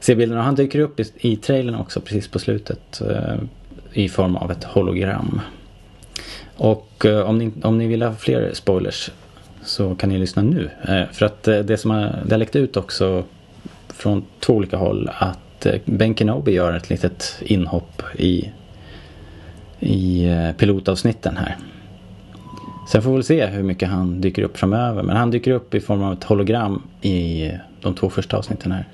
ser bilderna. Han dyker upp i, i trailern också precis på slutet. Eh, I form av ett hologram. Och eh, om, ni, om ni vill ha fler spoilers så kan ni lyssna nu. Eh, för att eh, det som har, det har läckt ut också från två olika håll att eh, Ben Kenobi gör ett litet inhopp i, i pilotavsnitten här. Sen får vi väl se hur mycket han dyker upp framöver. Men han dyker upp i form av ett hologram i de två första avsnitten här.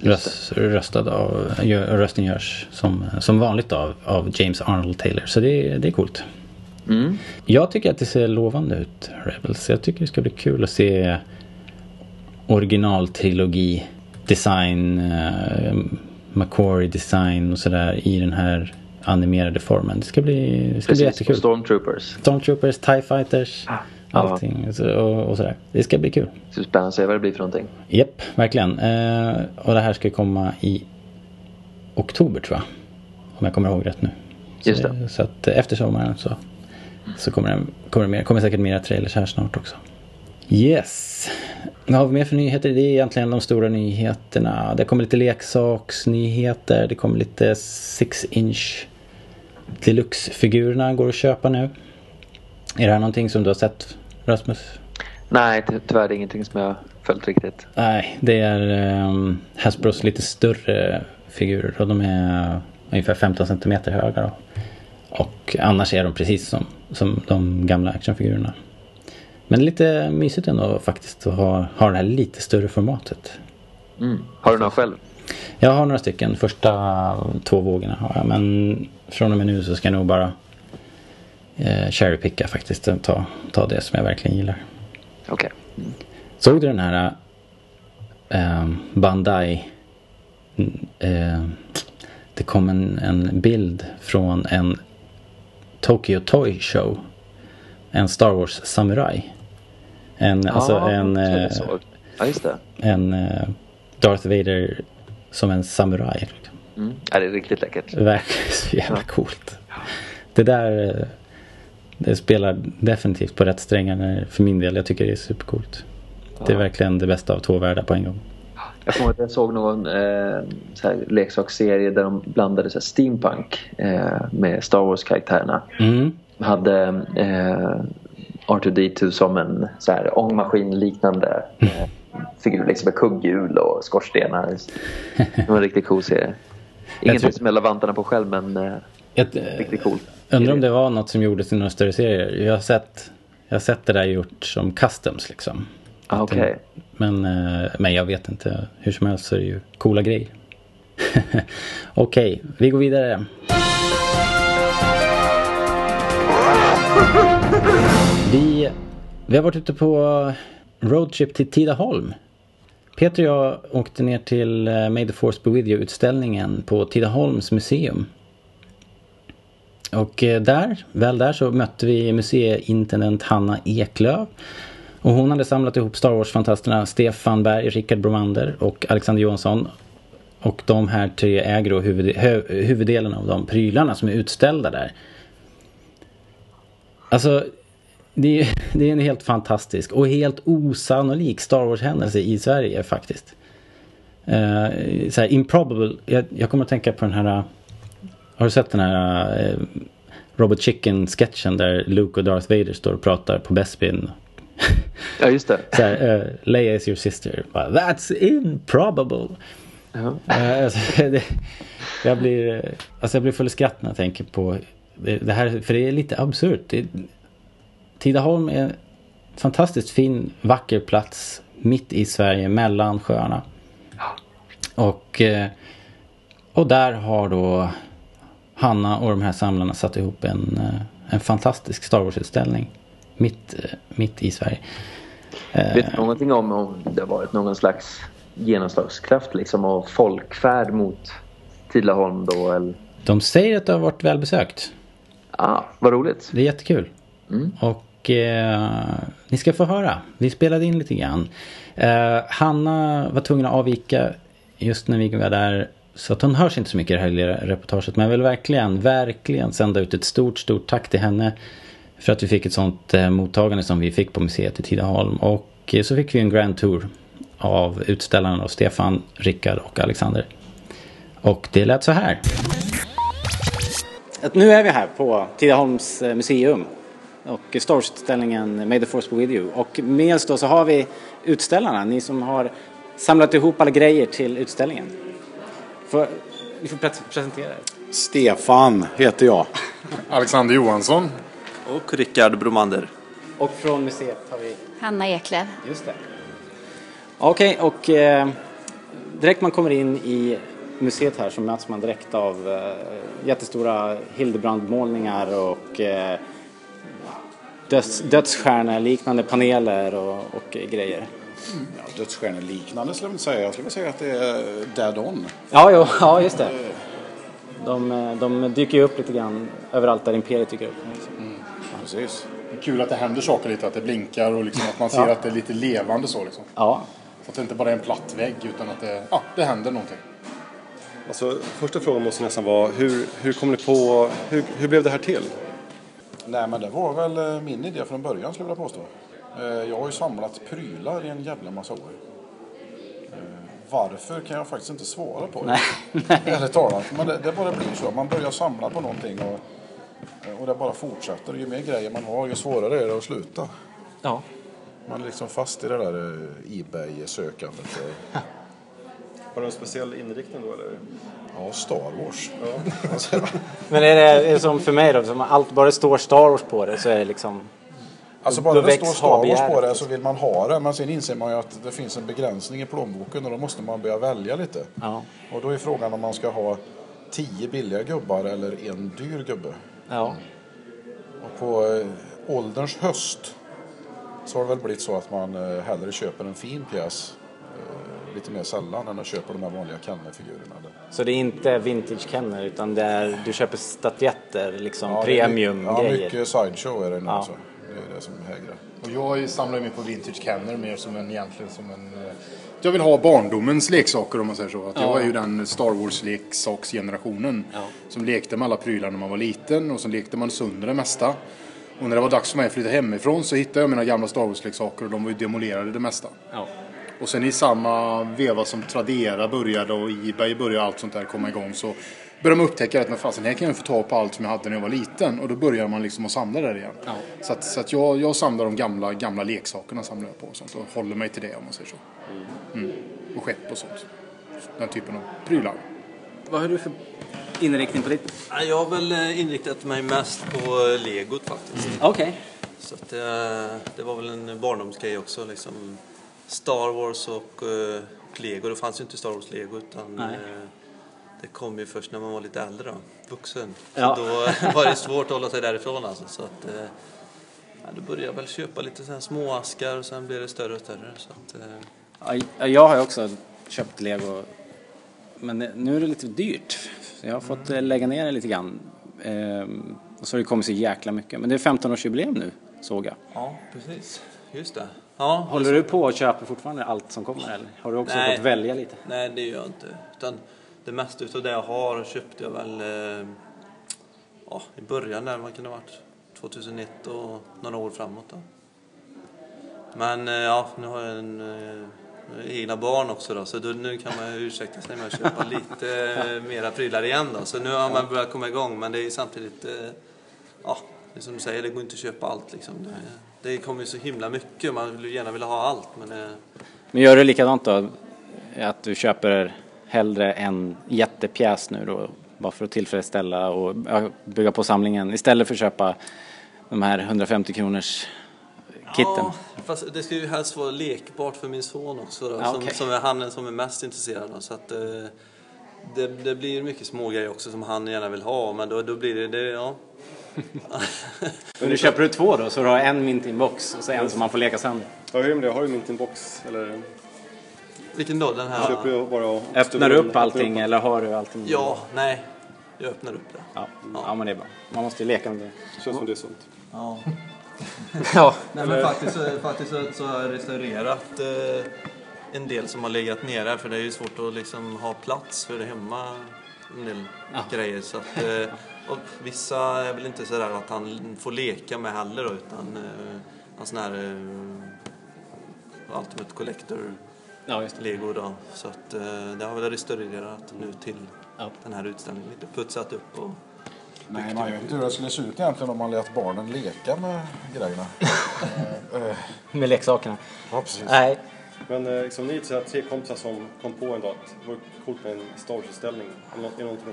Röst, röstad av, rösten görs som, som vanligt av, av James Arnold Taylor. Så det, det är coolt.
Mm.
Jag tycker att det ser lovande ut, Rebels. Jag tycker det ska bli kul att se originaltrilogi, design, uh, McQuarrie design och sådär i den här animerade formen. Det ska bli, det ska bli
Precis.
jättekul.
Och Stormtroopers.
Stormtroopers, TIE Fighters,
Ja.
allting och, och sådär. Det ska bli kul.
Så spännande att se vad det blir för någonting.
Japp, verkligen. Eh, och det här ska komma i oktober tror jag. Om jag kommer ihåg rätt nu. Så,
Just det.
så att efter sommaren så, så kommer, det, kommer det mer. kommer säkert mera trailers här snart också. Yes. Vad har vi mer för nyheter? Det är egentligen de stora nyheterna. Det kommer lite leksaksnyheter. Det kommer lite 6 inch deluxe-figurerna går att köpa nu. Är det här någonting som du har sett Rasmus?
Nej, ty- tyvärr ingenting som jag följt riktigt.
Nej, det är um, Hasbros lite större figurer och de är ungefär 15 cm höga. Då. Och annars är de precis som, som de gamla actionfigurerna. Men lite mysigt ändå faktiskt att ha, ha det här lite större formatet.
Mm. Har du några själv?
Jag har några stycken. Första två vågorna har jag. Men från och med nu så ska jag nog bara eh, cherrypicka faktiskt. Ta, ta det som jag verkligen gillar.
Okej.
Såg du den här eh, Bandai? Eh, det kom en, en bild från en Tokyo Toy Show. En Star Wars Samurai. En, alltså en,
så jag
eh.
Ja,
en eh, Darth Vader som en samuraj.
Mm. Ja, det är riktigt läckert.
Verkligen så jävla coolt. Det där eh, det spelar definitivt på rätt strängar för min del. Jag tycker det är supercoolt. Det är verkligen det bästa av två världar på en gång.
Jag kommer ihåg att jag såg någon eh, så här, leksaksserie där de blandade så steampunk eh, med Star Wars-karaktärerna.
Mm.
hade eh, R2D2 som en så här ångmaskin-liknande eh, figur liksom med kugghjul och skorstenar. Det var en riktigt cool serie. Ingenting
tror-
som jag la vantarna på själv men eh,
Jag, eh,
riktigt cool.
undrar om det var något som gjordes i några större serier. Jag har sett, jag har sett det där gjort som customs liksom.
Ah, Okej.
Men, eh, men jag vet inte. Hur som helst så är det ju coola grejer. Okej, vi går vidare. Vi, vi har varit ute på roadtrip till Tidaholm. Peter och jag åkte ner till eh, May the Force Be With You-utställningen på Tidaholms museum. Och eh, där, väl där så mötte vi museiintendent Hanna Eklöf. Och hon hade samlat ihop Star Wars-fantasterna Stefan Berg, Rickard Bromander och Alexander Johansson. Och de här tre äger då huvud, huvuddelen av de prylarna som är utställda där. Alltså, det är, det är en helt fantastisk och helt osannolik Star Wars-händelse i Sverige faktiskt. Uh, så här, improbable. Jag, jag kommer att tänka på den här... Har du sett den här eh, Robert Chicken-sketchen där Luke och Darth Vader står och pratar på Bespin?
Ja just det.
Så här, uh, Leia is your sister. That's improbable. Eh, alltså, det, jag, blir, alltså jag blir full i skratt när jag tänker på det, det här. För det är lite absurt. Det, Tidaholm är en fantastiskt fin, vacker plats mitt i Sverige mellan sjöarna. Och, eh, och där har då Hanna och de här samlarna satt ihop en, eh, en fantastisk Star Wars-utställning mitt, eh, mitt i Sverige.
Vet du någonting om om det har varit någon slags genomslagskraft liksom och folkfärd mot Tidaholm då? Eller?
De säger att det har varit välbesökt.
Ah, vad roligt.
Det är jättekul. Och eh, ni ska få höra. Vi spelade in lite grann. Eh, Hanna var tvungen att avvika just när vi var där. Så att hon hörs inte så mycket i det här lilla reportaget. Men jag vill verkligen, verkligen sända ut ett stort, stort tack till henne. För att vi fick ett sånt eh, mottagande som vi fick på museet i Tidaholm. Och eh, så fick vi en grand tour av utställarna då, Stefan, Rickard och Alexander. Och det lät så här. Nu är vi här på Tidaholms eh, museum och Star Wars-utställningen May the Force Be With You. Och med oss då så har vi utställarna, ni som har samlat ihop alla grejer till utställningen. För, ni får pre- presentera er.
Stefan heter jag.
Alexander Johansson.
Och Rickard Bromander.
Och från museet har vi,
Hanna Eklöf.
just det. Okej, och eh, direkt man kommer in i museet här så möts man direkt av eh, jättestora Hildebrand-målningar och eh, döds, dödsstjärneliknande paneler och, och grejer.
Ja, Dödsstjärneliknande skulle jag inte säga. Jag skulle säga att det är dead on.
Ja, jo, ja just det. De, de dyker ju upp lite grann överallt där Imperiet dyker upp.
Precis.
Det är kul att det händer saker lite, att det blinkar och liksom att man ser
Ja.
att det är lite levande så liksom.
Ja,
Så att det inte bara är en platt vägg utan att det, ja, det händer någonting.
Alltså, första frågan måste nästan vara, hur, hur kom ni på, hur, hur blev det här till?
Nej men det var väl eh, min idé från början skulle jag vilja påstå.
Eh, Jag har ju samlat prylar i en jävla massa år. Eh, Varför kan jag faktiskt inte svara på.
Nej,
Ärligt talat. Men det, det bara blir så. Man börjar samla på någonting och, och det bara fortsätter. Ju mer grejer man har, ju svårare är det att sluta.
Ja.
Man är liksom fast i det där Ebay-sökandet.
Har du en speciell inriktning då eller?
Ja, Star Wars. Alltså,
Men är det, är det som för mig då, som allt bara det står Star Wars på det så är det liksom...
Alltså bara det står Star Wars på det så
liksom.
vill man ha det. Men sen inser man ju att det finns en begränsning i plånboken och då måste man börja välja lite.
Ja.
Och då är frågan om man ska ha tio billiga gubbar eller en dyr gubbe.
Ja.
Och på eh, ålderns höst så har det väl blivit så att man eh, hellre köper en fin pjäs lite mer sällan än att köpa de här vanliga Kenner-figurerna.
Så det är inte vintage Kenner utan det är, du köper statyetter, liksom
Ja, det är my- Ja,
premium-grejer.
mycket sideshow är det nu
Ja.
alltså. Det är det som hägrar.
Och jag samlar mig på vintage Kenner mer som en egentligen som en... eh, Jag vill ha barndomens leksaker om man säger så. Att Jag är ju den Star Wars leksaksgenerationen som lekte med alla prylar när man var liten och så lekte man sönder det mesta. Och när det var dags för mig att flytta hemifrån så hittade jag mina gamla Star Wars-leksaker och de var ju demolerade det mesta.
Ja.
Och sen i samma veva som Tradera började och Ebay började allt sånt där komma igång så började man upptäcka att men fasen, här kan jag få tag på allt som jag hade när jag var liten. Och då börjar man liksom att samla där igen. Så, att, så att jag, jag samlar de gamla, gamla leksakerna samlar jag på och sånt och håller mig till det om man säger så. Mm. Och skepp och sånt. Den typen av prylar.
Vad har du för inriktning på ditt?
Ja, Jag har väl eh, inriktat mig mest på eh, legot faktiskt.
Okej.
Så att det, det var väl en barndomsgrej också liksom. Star Wars och, eh, och lego. Det fanns ju inte Star Wars lego utan
Nej.
eh, det kom ju först när man var lite äldre då, vuxen.
Ja.
Så då var det svårt att hålla sig därifrån alltså. Så att, eh, ja, då började jag väl köpa lite så här små askar och sen blev det större och större. Så att, eh,
Ja, Jag har ju också köpt lego. Men nu är det lite dyrt. Så jag har fått eh, lägga ner det lite grann. Ehm, och så har det kommit så jäkla mycket. Men det är 15-årsjubileum nu, såg jag.
ja, precis. Just det. Ja,
Håller du på och köper fortfarande allt som kommer eller? Har du också
Nej.
fått välja lite?
Nej, det gör jag inte. Utan det mesta utav det jag har köpte jag väl eh, ja, i början där, vad kan ha varit? 2001 och några år framåt då. Men eh, ja, nu har jag en, eh, egna barn också då, så då, nu kan man ursäkta sig med att köpa lite mera prylar igen då. Så nu har man börjat komma igång, men det är samtidigt, ja, det är som du säger, det går inte att köpa allt liksom. Det, det kommer ju så himla mycket, man vill ju gärna vilja ha allt, men eh,
Men gör du likadant då? Att du köper hellre en jättepjäs nu då? Bara för att tillfredsställa och bygga på samlingen istället för att köpa de här 150 kronors kitten?
Ja, fast det ska ju helst vara lekbart för min son också då,
Ja,
som, som är han som är mest intresserad av. Så att, eh, det, det blir mycket små grejer också som han gärna vill ha, men då, då blir det, det ja.
Men du köper du två då så du har en mint i en box och så en som man får leka sönder?
Ja, är det med det? Har du mint i en box? Eller
Vilken då? Den här?
köper du bara
Öppnar du upp allting eller har du allting?
Ja, nej. Jag öppnar upp det.
Ja, ja men det är bra. Man måste ju leka med det.
Känns som det är sunt.
Ja.
Ja.
Nej men faktiskt, faktiskt så, så har jag restaurerat eh, en del som har legat nere för det är ju svårt att liksom ha plats för det hemma. En del grejer så att, eh, och vissa är väl inte sådär att han får leka med heller då, utan eh, en sån här eh, Ultimate Collector
Ja, just det.
Lego då. Så att det har väl restaurerat nu till
Ja.
den här utställningen. Lite putsat upp och
Nej, man vet inte hur det skulle se ut egentligen om man lät barnen leka med grejerna.
Med leksakerna.
Ja, precis.
Nej.
Men eh, liksom, ni är så här tre kompisar som kom på en dag att det vore coolt med en Star Wars-utställning.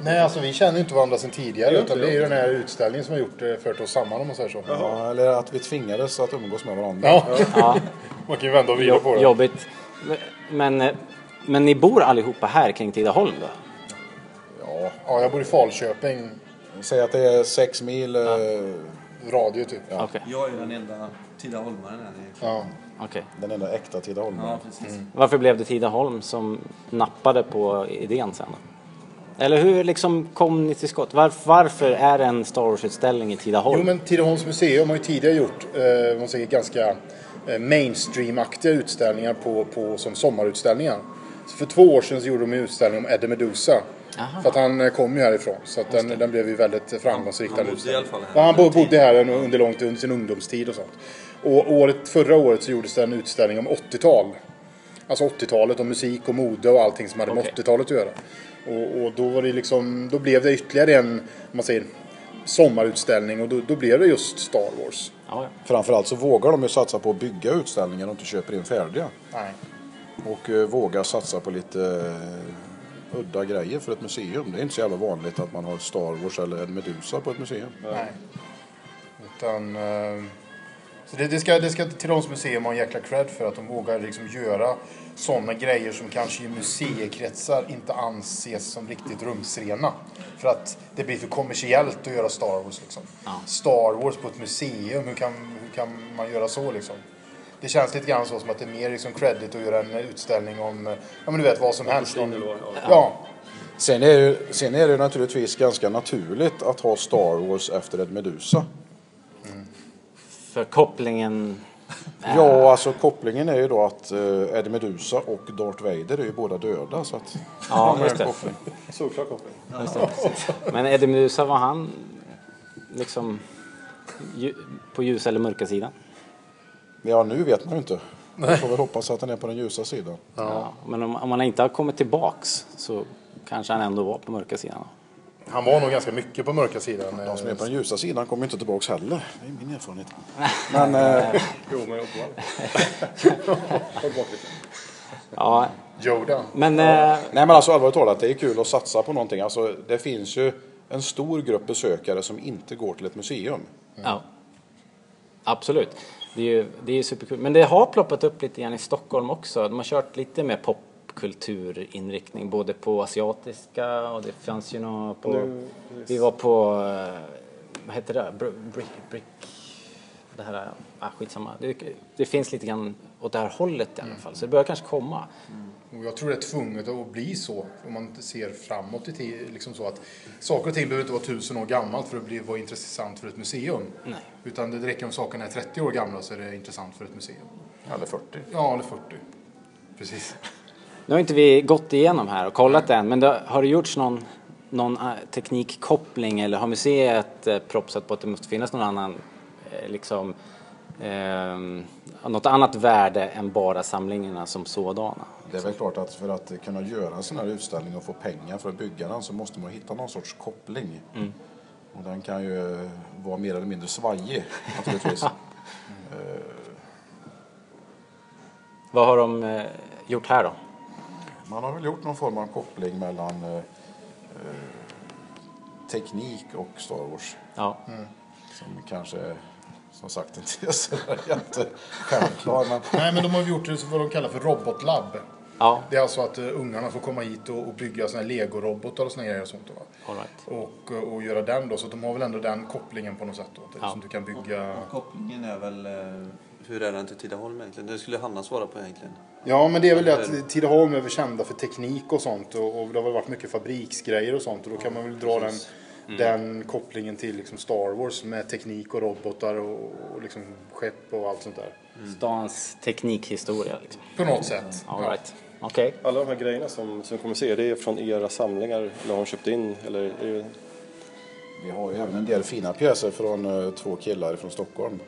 Nej, alltså vi känner ju inte varandra sedan tidigare utan det är ju den här utställningen som har gjort det, fört oss samman om man säger så.
Ja, eller att vi tvingades att umgås med varandra.
Ja,
Ja,
man kan ju vända och vrida på det.
jobbigt. Men, eh, men ni bor allihopa här kring Tidaholm då?
Ja,
Ja, jag bor i Falköping,
säg att det är sex mil. eh,
radio typ.
Okej,
jag är den enda Tidaholmaren här.
Ja.
Okej.
Den enda äkta Tidaholm.
Ja, precis.
Varför blev det Tidaholm som nappade på idén sen? Eller hur liksom kom ni till skott? Var, varför är det en Star Wars-utställning i Tidaholm?
Jo men Tidaholms museum har ju tidigare gjort eh, man säger, ganska eh, mainstream-aktiga utställningar på, på, som sommarutställningar. Så för två år sedan så gjorde de en utställning om Eddie Meduza. För att han eh, kom ju härifrån. Så att den, den blev ju väldigt framgångsrik.
Han
den
bodde i alla fall här.
Ja, han bo- bodde här under långt under sin ungdomstid och sånt. Och året, förra året så gjordes det en utställning om 80-tal. Alltså 80-talet och musik och mode och allting som hade
Okej.
med 80-talet att göra. Och, och då var det liksom, då blev det ytterligare en, man säger, sommarutställning och då, då blev det just Star Wars.
Ja, ja.
Framförallt så vågar de ju satsa på att bygga utställningar och inte köper in färdiga.
Nej.
Och eh, våga satsa på lite eh, udda grejer för ett museum. Det är inte så jävla vanligt att man har Star Wars eller en Medusa på ett museum.
Nej. Utan... eh, Så det, det, ska, det ska till Roms museum ha en jäkla cred för att de vågar liksom göra sådana grejer som kanske i museikretsar inte anses som riktigt rumsrena. För att det blir för kommersiellt att göra Star Wars liksom. Star Wars på ett museum, hur kan, hur kan man göra så liksom? Det känns lite grann så som att det är mer liksom credit att göra en utställning om, ja men du vet vad som helst.
Ja.
ja,
Sen är, det, sen är det naturligtvis ganska naturligt att ha Star Wars efter ett Medusa.
För kopplingen...
Ja, alltså kopplingen är ju då att eh, Eddie Medusa och Darth Vader är ju båda döda. Så att
Ja, just det.
koppling.
Solklar koppling.
Just det. Men Eddie Meduza, var han liksom ju- på ljusa eller mörka sidan?
Ja, nu vet man ju inte. Jag får väl hoppas att han är på den ljusa sidan.
Ja. Men om, om han inte har kommit tillbaks så kanske han ändå var på mörka sidan.
Han var nog ganska mycket på mörka sidan.
De som är
eh,
på den ljusa sidan kommer inte tillbaks heller. Det är min erfarenhet. Men eh,
Jo, men.
Ja,
Yoda.
men... Eh,
Nej men alltså allvarligt talat, det är kul att satsa på någonting. Alltså, det finns ju en stor grupp besökare som inte går till ett museum.
ja. Absolut. Det är ju det är superkul. Men det har ploppat upp lite grann i Stockholm också. De har kört lite mer popkulturinriktning både på asiatiska och det fanns ju något på...
Nu-
Vi var på... eh, Vad heter det? Br- Brick... Brick det här... Ah, skitsamma. Det, det finns lite grann åt det här hållet i alla fall. Så det börjar kanske komma.
Och jag tror det är tvunget att bli så om man ser framåt i tiden. Liksom så att saker och ting behöver inte vara tusen år gammalt för att bli, vara intressant för ett museum.
Nej.
Utan det räcker om sakerna är 30 år gamla så är det intressant för ett museum.
Eller 40.
Ja, eller 40. Precis.
Nu har inte vi gått igenom här och kollat än, men det, har det gjorts någon, någon eh, teknikkoppling eller har museet eh, propsat på att det måste finnas någon annan, eh, liksom, eh, något annat värde än bara samlingarna som sådana?
Det är väl klart att för att kunna göra en sån här utställning och få pengar för att bygga den så måste man hitta någon sorts koppling. Och den kan ju vara mer eller mindre svajig naturligtvis.
Vad har de gjort här då?
Man har väl gjort någon form av koppling mellan eh, eh, teknik och Star Wars.
Ja,
Som kanske som sagt inte är så jätte självklar. Men
Nej, men de har gjort det vad de kallar för robotlab.
ja
Det är alltså att uh, ungarna får komma hit och, och bygga såna här legorobotar och såna grejer och sånt. Va?
all right.
Och, eh, och göra den då. Så de har väl ändå den kopplingen på något sätt då.
Ja.
Som du kan bygga.
Kopplingen är väl... eh, Hur är den till Tidaholm egentligen? Det skulle Hanna svara på egentligen.
Ja, men det är väl det att Tidaholm är väl kända för teknik och sånt och, och det har väl varit mycket fabriksgrejer och sånt och då kan man väl dra den, den kopplingen till liksom Star Wars med teknik och robotar och, och liksom skepp och allt sånt där.
Stans teknikhistoria liksom.
På något sätt.
All right. Okej.
Alla de här grejerna som, som kommer se, det är från era samlingar eller har de köpt in? Eller är det...
vi har ju även en del fina pjäser från eh, två killar från Stockholm.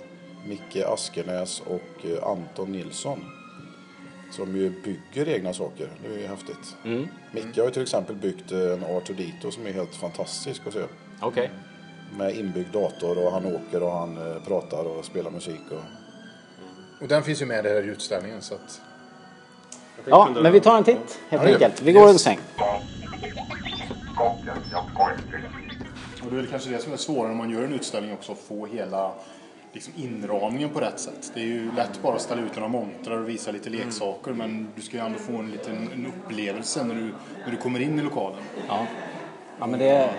Micke Askenäs och eh, Anton Nilsson. Som ju bygger egna saker. Det är ju häftigt.
Mm.
Micke har ju till exempel byggt eh, en R2D2 som är helt fantastisk att se.
Okej.
Med inbyggd dator och han åker och han eh, pratar och spelar musik. Och...
Och den finns ju med i utställningen så att
Ja, men vi tar en titt helt
Ja,
enkelt. Vi går en sväng.
Och det är väl kanske det som är svårare när man gör en utställning också, att få hela liksom, inramningen på rätt sätt. Det är ju lätt bara att ställa ut några montrar och visa lite leksaker men du ska ju ändå få en liten en upplevelse när du, när du kommer in i lokalen.
Ja. Ja, men det...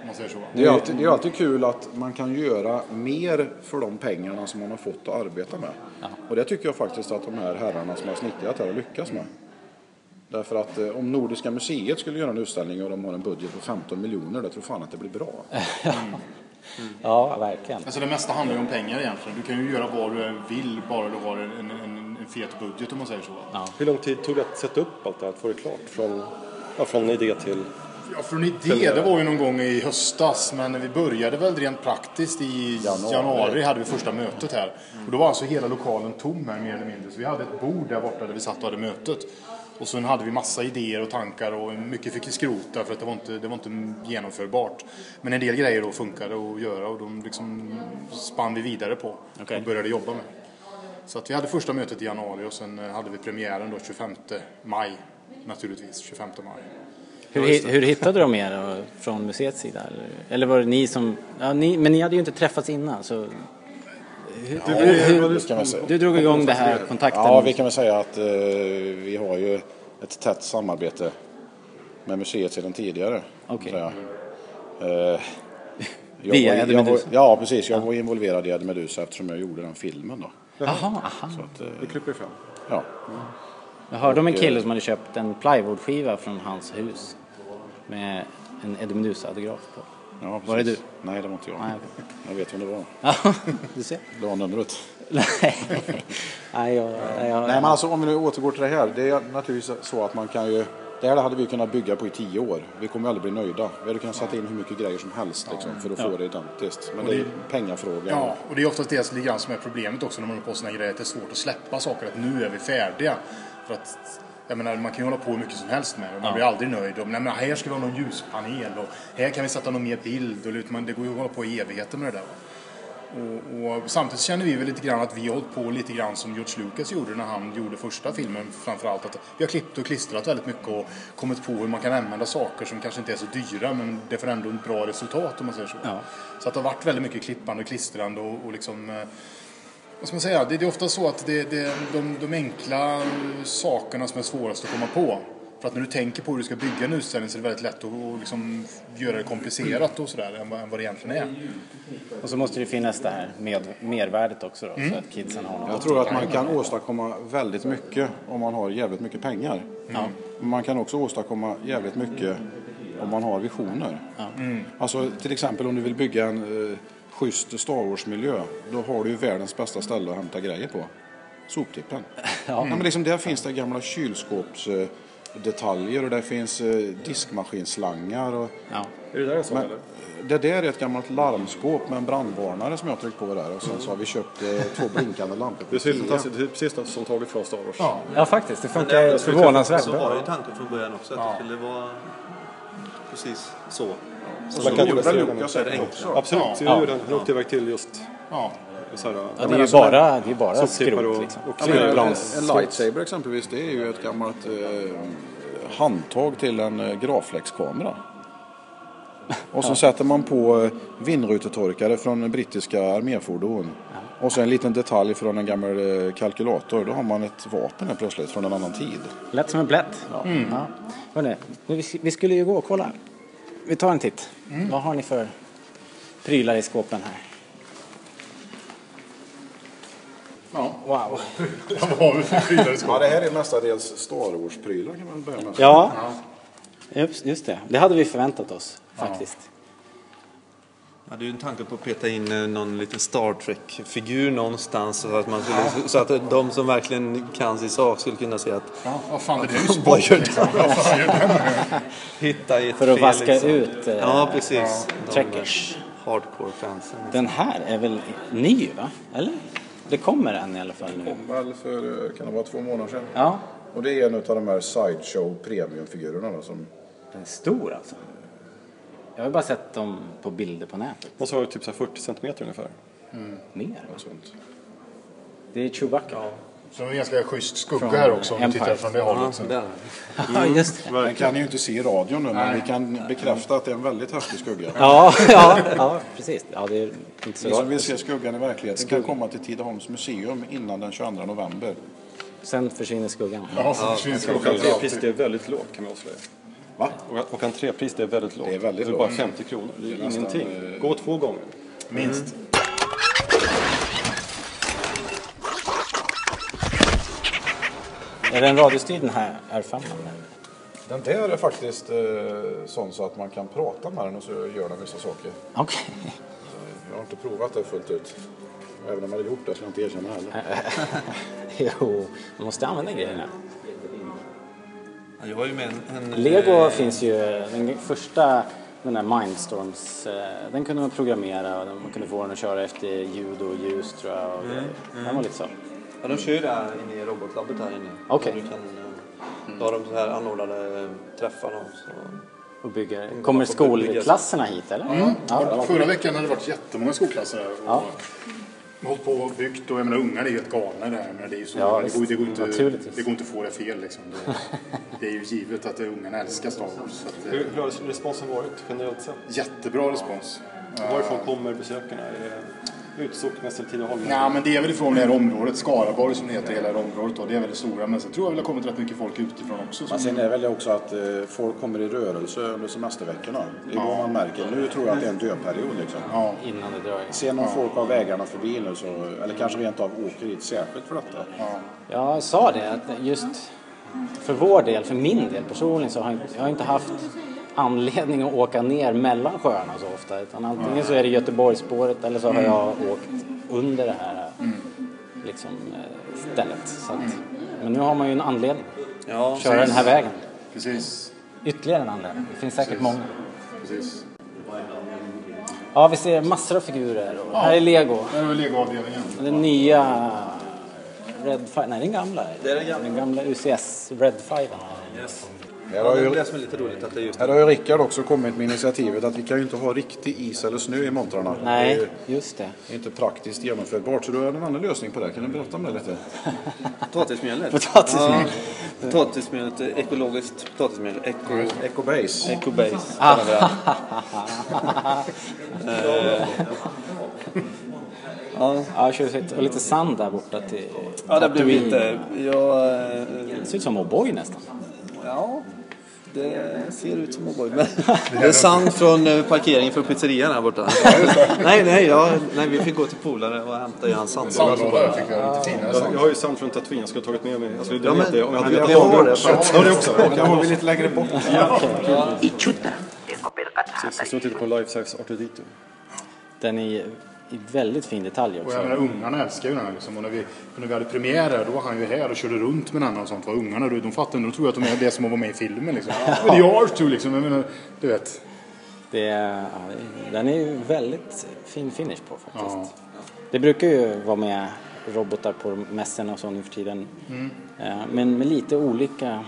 Om man säger så.
Det är, alltid, det är alltid kul att man kan göra mer för de pengarna som man har fått att arbeta med. Och det tycker jag faktiskt att de här herrarna som har snickrat här har lyckats med. Därför att eh, om Nordiska museet skulle göra en utställning och de har en budget på 15 miljoner, då tror fan att det blir bra.
Ja, verkligen.
Alltså det mesta handlar ju om pengar egentligen. Du kan ju göra vad du vill bara du har en, en, en, fet budget om man säger så.
Ja.
Hur lång tid tog det att sätta upp allt det här, att få det klart? Från, ja, från idé till...
Ja, för en idé, det var ju någon gång i höstas, men vi började väl rent praktiskt i januari,
Januari.
hade vi första mötet här. Och då var alltså hela lokalen tom här mer eller mindre, så vi hade ett bord där borta där vi satt och hade mötet. Och sen hade vi massa idéer och tankar och mycket fick vi skrota för att det var inte, det var inte genomförbart. Men en del grejer då funkade att göra och de liksom spann vi vidare på
Okej.
och började jobba med. Så att vi hade första mötet i januari och sen eh, hade vi premiären då 25 maj. Naturligtvis, 25 maj.
Hur, hur hittade de er då, från museets sida? Eller, eller var det ni som... Ja, ni, men ni hade ju inte träffats innan så... Hur, hur,
det kan man säga.
du drog igång det här kontakten?
Ja, vi kan väl säga att eh, vi har ju ett tätt samarbete med museet sedan tidigare.
Okej.
säga. Eh, jag
Via
var-
Eddie
jag var-
Meduza?
Ja, precis. Jag var involverad i Eddie Meduza eftersom jag gjorde den filmen då.
Jaha, aha.
Så att, eh,
Vi klipper fram.
ja.
Jag hörde om en kille
eh,
som hade köpt en plywoodskiva från hans hus med en Eddie Meduza-autograf på.
Ja
Var det du?
Nej, det var inte jag.
Nej,
Jag vet vem det var.
Ja, du ser.
Det var numret.
Nej, Nej, jag, jag,
Nej, men alltså om vi nu återgår till det här. Det är naturligtvis så att man kan ju... Det här hade vi kunnat bygga på i tio år. Vi kommer aldrig bli nöjda. Vi hade kunnat sätta in hur mycket grejer som helst liksom, för att få det identiskt. Men det är ju pengafrågan.
Ja, och det är oftast det som är problemet också när man håller på sådana grejer. Att det är svårt att släppa saker, att nu är vi färdiga. För att, jag menar, man kan ju hålla på hur mycket som helst med det man blir aldrig nöjd. Och, nej, men här ska vi ha någon ljuspanel och här kan vi sätta någon mer bild. Och, man, det går ju att hålla på i evigheter med det där. Och, och samtidigt känner vi väl lite grann att vi har hållit på lite grann som George Lucas gjorde när han gjorde första filmen framförallt. Att vi har klippt och klistrat väldigt mycket och kommit på hur man kan använda saker som kanske inte är så dyra men det får ändå ett bra resultat om man säger så.
Ja.
Så att det har varit väldigt mycket klippande och klistrande och, och liksom eh, vad ska man säga? Det, det är ofta så att det, det är de, de enkla sakerna som är svårast att komma på. För att när du tänker på hur du ska bygga en utställning så är det väldigt lätt att liksom göra det komplicerat och sådär än, vad- än vad det egentligen är.
Och så måste det finnas det här med, mervärdet också då, så att kidsen har något.
Jag tror att man kan åstadkomma väldigt mycket om man har jävligt mycket pengar. Men Man kan också åstadkomma jävligt mycket om man har visioner. Alltså till exempel om du vill bygga en eh, schysst Star Wars-miljö. Då har du ju världens bästa ställe att hämta grejer på. Soptippen. Ja. men liksom där finns det gamla kylskåpsdetaljer detaljer och där finns eh, diskmaskinslangar. Och,
Ja.
Är det där sån
men,
eller?
det där är ett gammalt larmskåp med en brandvarnare som jag tryckt på där och sen så har vi köpt eh, två blinkande lampor
Det fantastiskt det är precis något som taget från Star Wars.
ja, faktiskt. Det funkar
det-
förvånansvärt
Så var
bra.
ju tanken från början också, att det skulle vara precis så.
Så
Man kan
gjorde väl
det
också.
Absolut,
Ja.
är ju den. Han åkte iväg till just
Ja.
så här,
Ja, det är ju bara, det är bara skrot
och,
liksom.
och
Ja, men en,
flygplans.
en lightsaber exempelvis, det är ju ett gammalt eh, handtag till en eh, graflexkamera. Och så sätter man på eh, vindrutetorkare från brittiska arméfordon. Och så en liten detalj från en gammal eh, kalkylator. Då har man ett vapen här plötsligt från en annan tid.
Lätt som en plätt. Ja. Hörrni, nu, vi, vi skulle ju gå och kolla. Vi tar en titt. Vad har ni för prylar i skåpen här?
Ja.
Wow.
Vad har vi för prylar i
Ja,
skåpet?
det här är mestadels Star Wars-prylar kan man börja med.
Ja, just just det. Det hade vi förväntat oss faktiskt.
Jag hade ju en tanke på att peta in eh, någon liten Star Trek-figur någonstans så att, man skulle, så att de som verkligen kan sin sak skulle kunna se att
Ja, vad fan, det är ju sport liksom. Vad fan gör den med?
hitta i ett
För att
fel,
vaska
liksom.
ut eh,
Ja, precis. De
Trekkers.
Hardcore-fansen.
Den här är väl ny va? Eller? Det kommer en i alla fall nu.
Väl för, eh, kan det vara två månader sedan.
Ja,
Och det är en av de här Sideshow premiumfigurerna då, som
den är stor alltså. Jag har bara sett dem på bilder på nätet.
Vara typ så här 40 centimeter ungefär.
Mer.
något sånt.
Det är Chewbacca.
Så det är en ganska schysst skugga
Från
här också om du
Empire.
tittar från det hållet.
Ja, just det.
Man kan ju inte se i radion nu, men vi kan bekräfta att det är en väldigt häftig skugga.
Ja, ja, ja, precis. Ja, det är inte så
som vill se skuggan i verkligheten kan komma till Tidaholms museum innan den 22 november.
Sen försvinner skuggan.
Ja, försvinner
Och
skuggan.
entrépris det är väldigt lågt kan vi avslöja.
Va?
Och, och entrépris det är väldigt lågt.
Det är väldigt
det är bara
lågt.
50 kronor. Det är,
nästan,
ingenting.
eh,
Gå två gånger.
Minst.
Är det en radiostyrd den här R5?
Den där är faktiskt eh, sån så att man kan prata med den och så gör den vissa saker.
Okej.
Jag har inte provat det fullt ut. Även om jag hade gjort det så jag inte erkänna heller.
Jo, man måste använda grejerna.
Ja, Jag har ju med en... en
Lego
eh,
finns ju, den första, den där Mindstorms, eh, den kunde man programmera och man kunde få den att köra efter ljud och ljus tror jag. Och
Mm,
Den var lite så.
Ja, de kör ju där inne i robotlabbet här inne.
Okej.
Där Du kan, eh, då har de så här anordnade träffar. Då, så.
Och bygger.
Mm,
Kommer
får bygga-
skolklasserna hit eller?
Mm.
Ja,
Förra veckan hade det varit jättemånga skolklasser här. Och
Ja.
Hållit på och byggt och jag menar ungar är ju helt galna där. Men det, är så,
Ja,
det, går, det, går inte, det går inte att få det fel liksom. Det, det är ju givet att ungarna älskar Star Wars. Så att,
Hur,
eh,
hur har responsen varit generellt sett?
jättebra respons.
Varifrån kommer besökarna? Utsocknes eller Tidaholm?
Nej, men det är väl ifrån det här området, Skaraborg som det heter, hela det här området. Då. Det är väl det stora. Men sen tror jag väl det har kommit rätt mycket folk utifrån också.
Men sen är det väl också att eh, folk kommer i rörelse under semesterveckorna. Det är då man märker. Nu tror jag att det är en dödperiod liksom.
ja,
Innan det drar igång.
Sen om folk har vägarna förbi nu så, eller kanske rent av åker hit särskilt för detta.
Jag sa det att just för vår del, för min del personligen så har jag, inte- jag har inte haft anledning att åka ner mellan sjöarna så ofta. Utan antingen så är det Göteborgsspåret eller så har jag åkt under det här liksom, eh, stället. Så att, men nu har man ju en anledning
Ja,
att köra den här vägen.
precis.
Ytterligare en anledning. Det finns säkert många.
precis.
Ja, vi ser massor av figurer. Och här är Lego.
Det är legoavdelningen.
Den nya Red 5, nej den gamla.
Det är den gamla.
Den gamla UCS Red 5.
yes.
Här
Ja,
har,
det är
ju,
det som är lite roligt att det är just
här har ju Rickard också kommit med initiativet att vi kan ju inte ha riktig is eller snö i montrarna. Det är
Nej,
ju
just det.
inte praktiskt genomförbart. Så du har en annan lösning på det. Kan du berätta om det lite?
Potatismjölet.
Potatismjöl.
Ja, potatismjölet, ekologiskt potatismjöl. Eco,
Ecobase.
Ecobase
Ah.
kallar vi det. Eh, Ja,
Ja, tjusigt. Och lite sand där borta till
ja det
Tatooine.
lite... Jag, eh,
Det ser ut som O'boy nästan.
ja, det ser ut som O'boy. Men det är sand från eh, parkeringen för pizzerian här borta. nej, nej, ja, nej, vi fick gå till polare och hämta i hans sand.
Jag
Jag, jag har ju sand från Tatooine, jag skulle ha tagit med mig. Jag skulle
Ja, men-
det om jag hade vetat
jag
om
har
det.
det.
Det också.
Den har vi lite längre bort.
Precis, jag står och tittar på Life Size Artudito.
Den är i väldigt fin detalj
Och
också.
jag menar, ungarna älskar ju den här liksom. Och när vi, när vi hade premiär då var han ju här och körde runt med den och sånt. Var ungarna, då, de fattar inte, de tror att de är det som att vara med i filmen liksom. Det är R2 liksom, jag menar, du vet.
Det är, ja, den är ju väldigt fin finish på faktiskt.
Ja.
Det brukar ju vara med robotar på mässorna och så nu för tiden.
Mm.
Eh, Men med lite olika,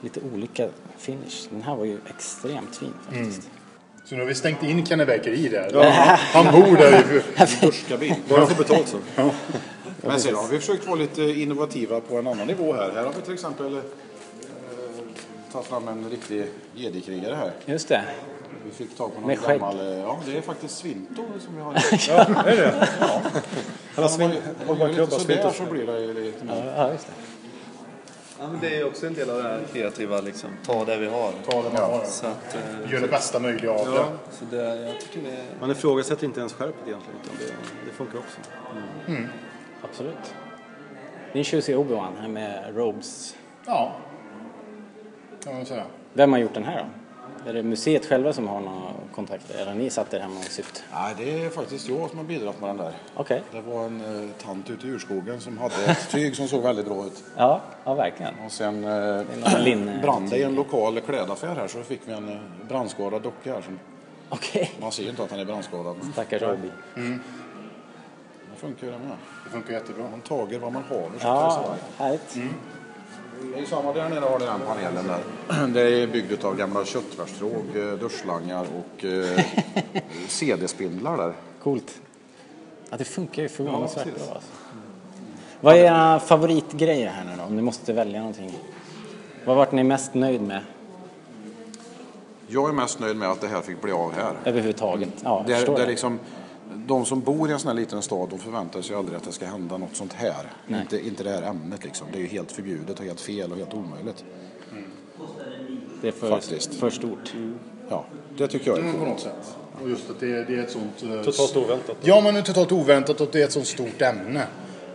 lite olika finish. Den här var ju extremt fin faktiskt.
Så nu har vi stängt in Kenny Baker i där. Han bor där ju.
Duschkabin.
Bara få betalt så.
Men sen har vi försökt vara lite innovativa på en annan nivå här. Här har vi till exempel eh, tagit fram en riktig jedi-krigare här.
Just det.
Vi fick tag på någon
Med skägg.
gammal... eh, Ja, det är faktiskt Svinto som vi har.
Är det Han har svin...
Om
man klubbar
så där
Svinto.
så blir det lite mer.
Ja, just det.
Ja, men det är också en del av det här kreativa, liksom. ta det vi har.
Ta det man har.
Så att, eh,
Gör det bästa möjliga av
ja,
det.
så det, jag tycker det är...
Man ifrågasätter inte ens skärpet egentligen, utan det, det funkar också.
Absolut. Det är en tjusig Obi-Wan här med robes.
Ja. Kan man säga.
Vem har gjort den här då? Är det museet själva som har några kontakter eller ni satt er hemma och sytt?
Nej, det är faktiskt jag som har bidragit med den där.
Okej.
Det var en eh, tant ute i urskogen som hade ett tyg som såg väldigt bra ut.
Ja, ja verkligen.
Och sen eh, brann det i en lokal klädaffär här så fick vi en eh, brandskadad docka här. Som,
Okej.
man ser ju inte att han är brandskadad.
Stackars Obi.
Det funkar ju det med.
Det funkar jättebra.
Man tager vad man har.
Ja, härligt.
Det är samma där nere har ni den panelen där. Det är byggt av gamla köttfärstråg, eh, duschslangar och eh, CD-spindlar där.
Coolt. Ja, det funkar ju förvånansvärt bra alltså. Vad är era favoritgrejer här nu då? Om ni måste välja någonting. Vad vart ni mest nöjd med
Jag är mest nöjd med att det här fick bli av här.
överhuvudtaget? Ja, jag
Det,
förstår
det
det.
liksom, de som bor i en sån här liten stad de förväntar sig aldrig att det ska hända något sånt här.
Nej.
Inte, inte det här ämnet liksom. Det är ju helt förbjudet och helt fel och helt omöjligt.
Det är för,
faktiskt.
för stort.
Ja, det tycker jag är
Mm, På
coolt.
något sätt. Och just att det, det är ett sånt... eh,
Totalt oväntat.
Ja, men det är totalt oväntat och det är ett sånt stort ämne.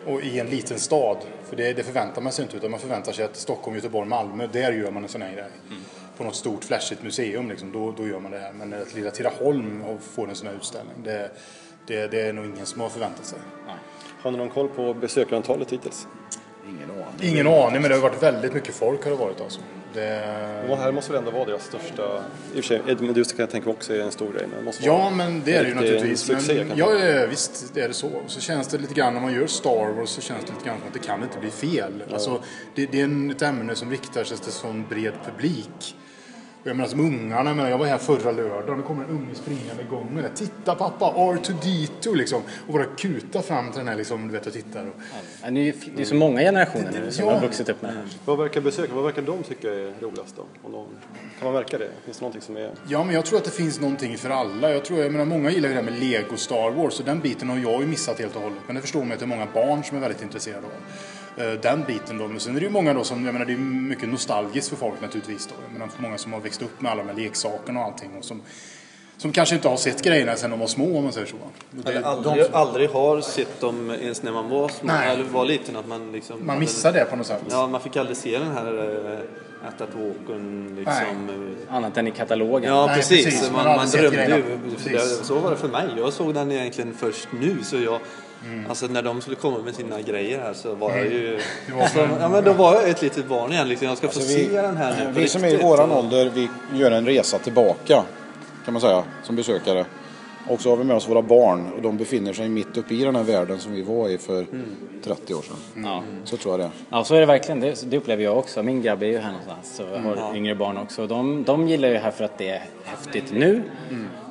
Och i en liten stad. För det, det förväntar man sig inte utan man förväntar sig att Stockholm, Göteborg, Malmö, där gör man en sån här grej. På något stort flashigt museum liksom, då, då gör man det här. Men att lilla Tidaholm får en sån här utställning, det, det, det är nog ingen som har förväntat sig.
Har ni någon koll på besökarantalet hittills?
Ingen aning.
Ingen aning, men det har varit väldigt mycket folk har det varit alltså. Det...
Och här måste väl ändå vara deras största... I och för sig, Ed Medusa kan jag tänka mig också är en stor grej. Men det måste
Ja,
vara
men det är det ju
en
naturligtvis.
Succé,
Men,
kanske.
ja, ja, visst det är det så. Så känns det lite grann när man gör Star Wars så känns det lite grann som att det kan inte bli fel. Alltså, det, det är en, ett ämne som riktar sig till sån bred publik. Och jag menar som ungarna, jag, menar, jag var här förra lördagen, och kommer en unge springande igång med det. Titta pappa, R2D2 liksom. Och bara kuta fram till den här liksom, du vet, och tittar. Och,
Ja, det är ju- det så många generationer nu som
Ja.
har vuxit upp med det här.
Vad verkar besöka, vad verkar de tycka är roligast då? Om de, kan man märka det? Finns det någonting som är...
Ja, men jag tror att det finns någonting för alla. Jag tror, jag menar, många gillar ju det här med Lego Star Wars och den biten har jag ju missat helt och hållet. Men det förstår man att det är många barn som är väldigt intresserade av. Eh, Den biten då. Men sen är det ju många då som, jag menar det är mycket nostalgiskt för folk naturligtvis då. Jag menar för många som har växt upp med alla de här leksakerna och allting och som, som kanske inte har sett grejerna sen de var små om man säger så. Det-
Eller
de-
aldrig, aldrig har sett dem ens när man var små,
Nej.
eller var liten. Att man liksom...
Man missar det på något sätt.
Ja, man fick aldrig se den här äh, At That Walken liksom. eh,
Annat än i katalogen.
Ja,
Nej,
precis.
precis. Man
Man, man
aldrig
drömde ju. Så var det för mig. Jag såg den egentligen först nu. Så jag,
Mm.
Alltså när de skulle komma med sina grejer här så var jag ju...
var
Alltså, ja, men då var jag ett litet barn igen. Liksom. Jag ska få
Alltså, vi-
se den här nu
Vi som är i våran ålder, vi gör en resa tillbaka kan man säga som besökare. Och så har vi med oss våra barn och de befinner sig mitt uppe i den här världen som vi var i för 30 år sedan.
Ja.
Så tror jag det.
Ja, så är det verkligen. Det, det upplever jag också. Min grabb är ju här någonstans och har yngre barn också. De, de gillar ju det här för att det är häftigt nu.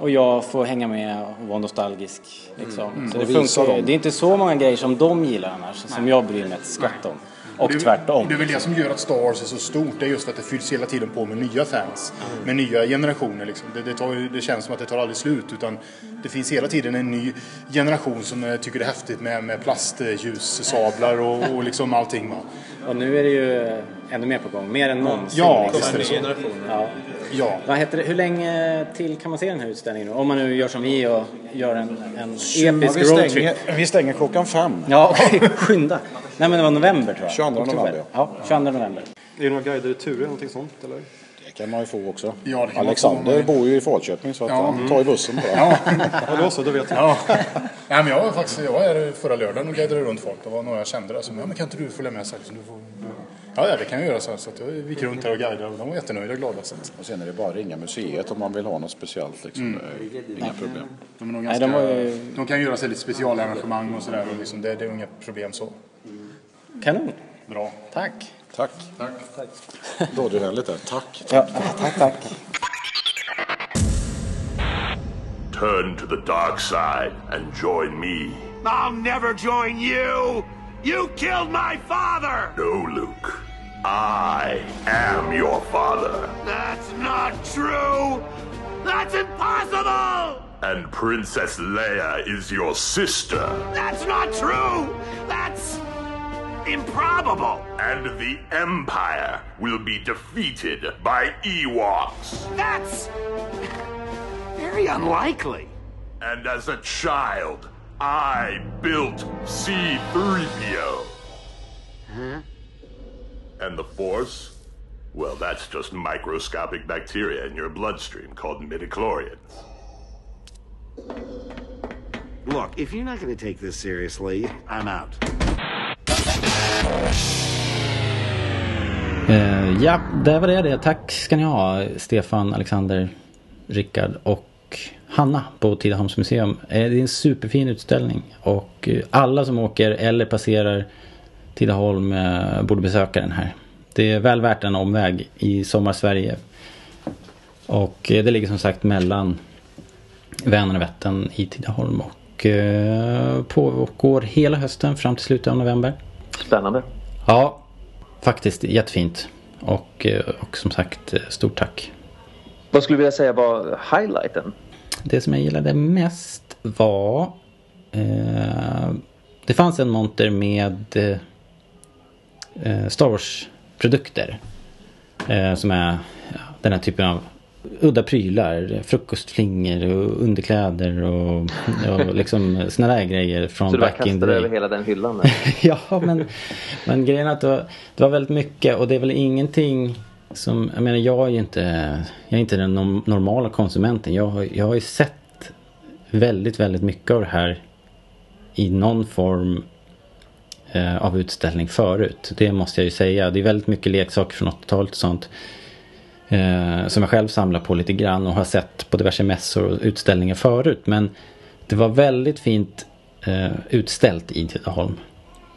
Och jag får hänga med och vara nostalgisk. Liksom. Så det funkar
dem.
Det är inte så många grejer som de gillar annars, som jag bryr mig ett skvatt om. Och
det, är-
tvärtom.
Det är väl det som gör att Star Wars är så stort. Det är just att det fylls hela tiden på med nya fans. Med nya generationer liksom. Det, det, tar, det känns som att det tar aldrig slut. Utan det finns hela tiden en ny generation som eh, tycker det är häftigt med, med plastljussablar och, och liksom allting. Va?
Och nu är det ju ännu mer på gång. Mer än någonsin.
Ja,
liksom.
visst är det så.
Ja.
Ja.
Vad heter det? Hur länge till kan man se den här utställningen? Om man nu gör som vi och gör en, en episk
vi,
roadtrip.
stänger, vi stänger klockan fem.
Ja, okej. Skynda. Nej, men det var november tror jag.
22
Oktober.
november.
Ja, 22 november.
Är det några guidade turer, någonting sånt eller?
Det kan man ju få också.
Ja, det kan man
Alexander bor ju i Falköping så att
Ja.
han tar ju bussen bara.
Ja.
Ja, då så, då vet jag.
Ja. Nej, men jag var faktiskt jag var här förra lördagen och guidade runt folk. Det var några jag kände där som ja, men kan inte du följa med? Så så du får... Ja, ja, det kan jag göra. Så, här. så att jag gick runt här och guidade och de var jättenöjda och glada. Så
Och sen är det bara att ringa museet om man vill ha något speciellt. Liksom. Det är Inga problem.
de, är nog
Nej,
ganska,
de var
de kan göra sig lite specialarrangemang och sådär. Och liksom, det, det är inga problem så.
Kanon.
Bra.
Tack.
Tack. Tack. Radiovänligt där. Tack.
Ja, tack, tack.
Turn to the dark side and join me.
I'll never join you! You killed my father!
No, Luke. I am your father.
That's not true! That's impossible!
And Princess Leia is your sister.
That's not true! That's improbable!
And the Empire will be defeated by Ewoks.
That's very unlikely.
And as a child, I built C-3PO. Huh? And the Force? Well, that's just microscopic bacteria in your bloodstream called midichlorians.
Look, if you're not going to take this seriously, I'm out.
Eh, ja, det var det, det. Tack ska ni ha, Stefan, Alexander, Rickard och Hanna på Tidaholms museum. Eh, det är en superfin utställning och eh, alla som åker eller passerar Tidaholm eh, borde besöka den här. Det är väl värt en omväg i sommarsverige. Och eh, det ligger som sagt mellan Vänern och Vättern i Tidaholm och eh, pågår hela hösten fram till slutet av november.
Spännande.
Ja, faktiskt jättefint. Och, eh, och som sagt, eh, stort tack.
Vad skulle du vilja säga var highlighten?
Det som jag gillade mest var... Eh, det fanns en monter med eh, eh, Star Wars-produkter. Eh, som är ja, den här typen av udda prylar. Frukostflingor och underkläder och, och liksom såna där grejer från
Så du bara kastade över hela den hyllan?
ja, men, men grejen är att det var, det var väldigt mycket och det är väl ingenting som, jag menar jag är ju inte, jag är inte den normala konsumenten. Jag har, jag har ju sett väldigt, väldigt mycket av det här i någon form eh, av utställning förut. Det måste jag ju säga. Det är väldigt mycket leksaker från 80-talet och sånt. Eh, som jag själv samlar på lite grann och har sett på diverse mässor och utställningar förut. Men det var väldigt fint eh, utställt i Tidaholm.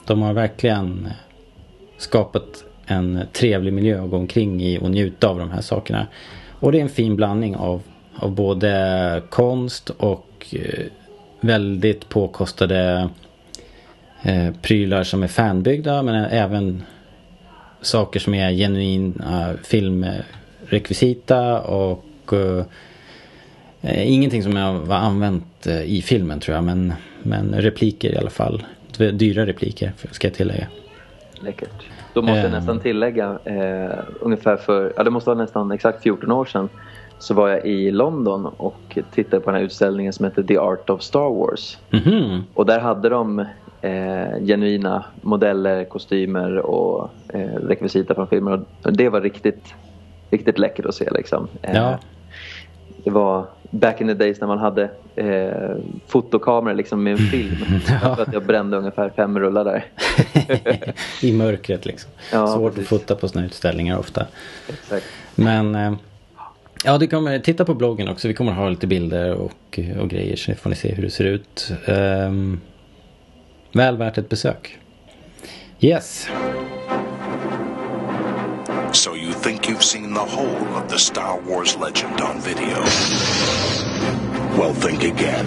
De har verkligen eh, skapat en trevlig miljö att gå omkring i och njuta av de här sakerna. Och det är en fin blandning av, av både konst och eh, väldigt påkostade eh, prylar som är fanbyggda men även saker som är genuina film eh, filmrekvisita och eh, ingenting som jag var använt eh, i filmen tror jag men, men repliker i alla fall. Dyra repliker ska jag tillägga.
Läckert. Då måste jag
Eh.
nästan tillägga, eh, ungefär för, ja det måste vara nästan exakt 14 år sedan så var jag i London och tittade på den här utställningen som heter The Art of Star Wars.
Mhm.
Och där hade de eh, genuina modeller, kostymer och eh, rekvisita från filmer. Och det var riktigt, riktigt läckert att se liksom. Eh,
Ja.
Det var back in the days när man hade eh, fotokameror liksom med en film. Jag tror att jag brände ungefär fem rullar där.
I mörkret liksom.
Ja,
Svårt
precis.
att fota på sådana utställningar ofta.
Exakt.
Men eh, ja, det kommer, titta på bloggen också. Vi kommer ha lite bilder och, och grejer så får ni se hur det ser ut. Ehm, väl värt ett besök. Yes.
So you think you've seen the whole of the Star Wars legend on video? Well, think again.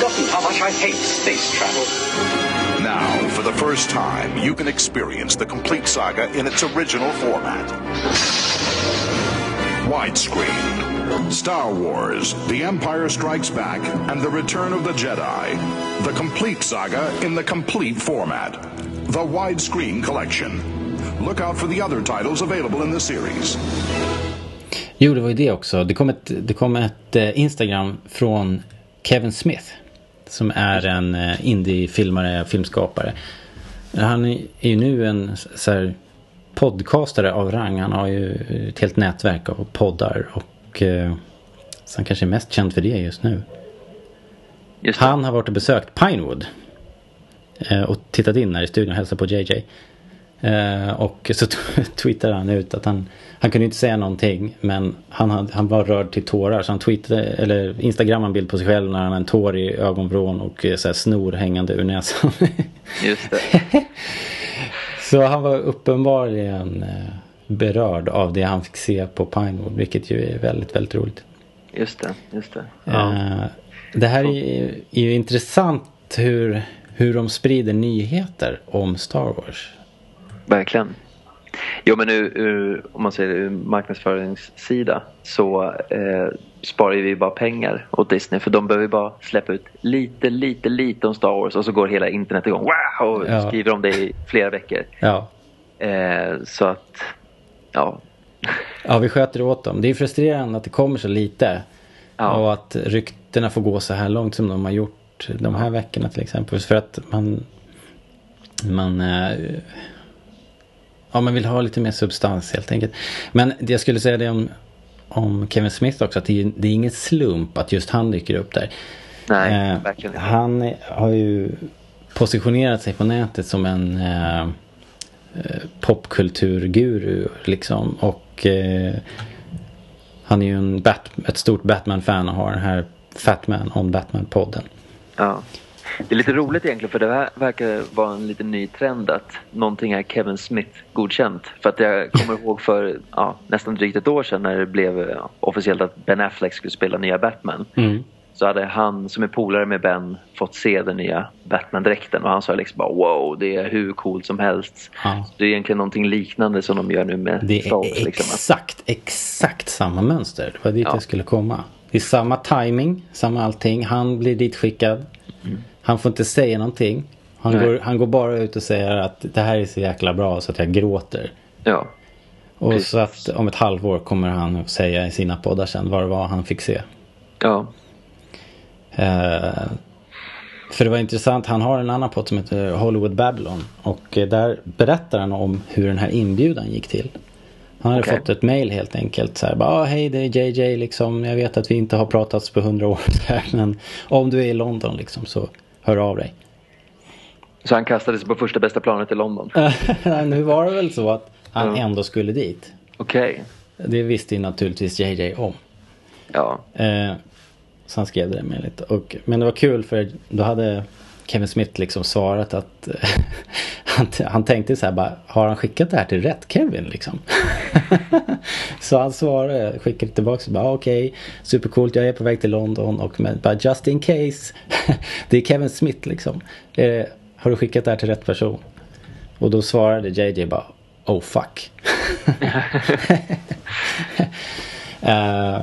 forgotten how much I hate space travel.
Now, for the first time, you can experience the complete saga in its original format. Widescreen. Star Wars, The Empire Strikes Back, and The Return of the Jedi. The complete saga in the complete format. The Widescreen Collection. Look out for the other titles available in the series.
Jo, det var ju det också. Det kom ett, det kom ett eh, Instagram från Kevin Smith. Som är en eh, indie-filmare, filmskapare. Han är ju nu en så här, podcastare av rang. Han har ju eh, ett helt nätverk av poddar. Och eh, så han kanske är mest känd för det just nu. han har varit och besökt Pinewood. Eh, och tittat in här i studion och hälsat på JJ. Eh, och så twittrade han ut att han, han kunde inte säga någonting men han, hade, han var rörd till tårar så han tweetade, eller instagrammade en bild på sig själv när han har en tår i ögonvrån och eh, så här snor hängande ur näsan.
Just det.
så han var uppenbarligen eh, berörd av det han fick se på Pinewood vilket ju är väldigt, väldigt roligt.
Just det, just det.
Eh, det här är, är ju intressant hur, hur de sprider nyheter om Star Wars.
Verkligen. Jo men ur, ur, om man säger ur marknadsföringssida så eh, sparar vi bara pengar åt Disney för de behöver bara släppa ut lite, lite, lite om Star Wars och så går hela internet igång. Wow! Och
Ja.
skriver om det i flera veckor.
Ja.
Eh, så att, ja.
Ja, vi sköter åt dem. Det är frustrerande att det kommer så lite. Och att ryktena får gå så här långt som de har gjort de här veckorna till exempel. För att man, man, eh, ja, man vill ha lite mer substans helt enkelt. Men det jag skulle säga det om, om Kevin Smith också. Att det, är- det är ingen slump att just han dyker upp där.
Nej,
Eh,
verkligen.
Han har ju positionerat sig på nätet som en eh, popkulturguru liksom. Och eh, han är ju en Bat- ett stort Batman-fan och har den här Fatman on Batman-podden.
Ja. Det är lite roligt egentligen för det här verkar vara en lite ny trend att någonting är Kevin Smith godkänt. För att jag kommer ihåg för ja, nästan drygt ett år sedan när det blev eh, officiellt att Ben Affleck skulle spela nya Batman.
Mm.
Så hade han som är polare med Ben fått se den nya Batman-dräkten och han sa liksom bara wow det är hur coolt som helst.
Ja.
Det är egentligen någonting liknande som de gör nu med
Det är
Liksom.
exakt, exakt samma mönster. Det var dit
Ja.
jag skulle komma. Det är samma timing, samma allting. Han blir ditskickad. Han får inte säga någonting. Han
Nej.
går, han går bara ut och säger att det här är så jäkla bra så att jag gråter.
Ja.
Och
Precis.
så att om ett halvår kommer han att säga i sina poddar sen vad det var han fick se.
Ja.
Eh, För det var intressant, han har en annan podd som heter Hollywood Babylon. Och eh, där berättar han om hur den här inbjudan gick till. Han hade
Okej.
fått ett mail helt enkelt. Så här, bara, ah, hej det är JJ liksom. Jag vet att vi inte har pratats på hundra år. Här, men om du är i London liksom så hör av dig.
Så han kastade sig på första bästa planet i London?
nu var det väl så att han
Ja.
ändå skulle dit.
Okej.
Det visste ju naturligtvis JJ om.
Ja.
Så han skrev det med lite. Och, men det var kul för då hade Kevin Smith liksom svarat att han, han tänkte så här bara, har han skickat det här till rätt Kevin liksom? så han svarade, skickade tillbaka så bara, okej, supercoolt, jag är på väg till London och men bara just in case, det är Kevin Smith liksom. Eh, har du skickat det här till rätt person? Och då svarade JJ bara, oh fuck. Eh,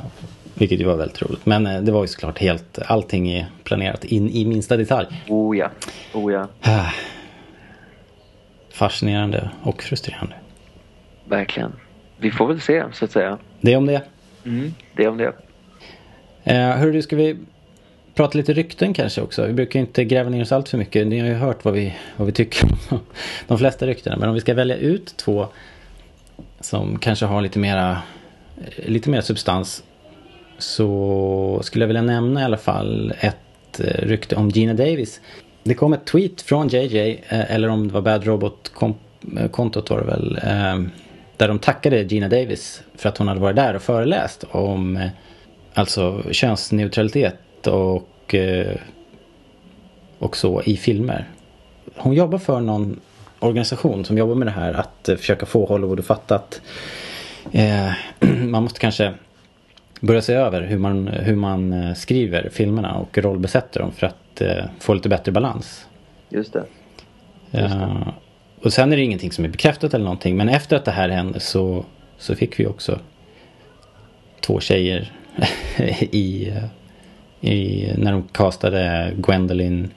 vilket ju var väldigt roligt. Men eh, det var ju såklart helt, allting är planerat in i minsta detalj.
Oh ja. Oh ja.
Ah. Fascinerande och frustrerande.
Verkligen. Vi får väl se, så att säga.
Det är om det.
Mm. Det är om det.
Eh, hörru, ska vi prata lite rykten kanske också? Vi brukar ju inte gräva ner oss allt för mycket. Ni har ju hört vad vi, vad vi tycker om de flesta ryktena. Men om vi ska välja ut två som kanske har lite mera, eh, lite mer substans. Så skulle jag vilja nämna i alla fall ett eh, rykte om Gina Davis. Det kom ett tweet från JJ, eh, eller om det var Bad Robot-kontot eh, var det väl. Där de tackade Gina Davis för att hon hade varit där och föreläst om alltså könsneutralitet och, och så i filmer. Hon jobbar för någon organisation som jobbar med det här att försöka få Hollywood att fatta att eh, man måste kanske börja se över hur man, hur man eh, skriver filmerna och rollbesätter dem för att eh, få lite bättre balans.
Just det.
Eh, och sen är det ingenting som är bekräftat eller någonting. Men efter att det här hände så, så fick vi också två tjejer i, i, när de castade Gwendolyn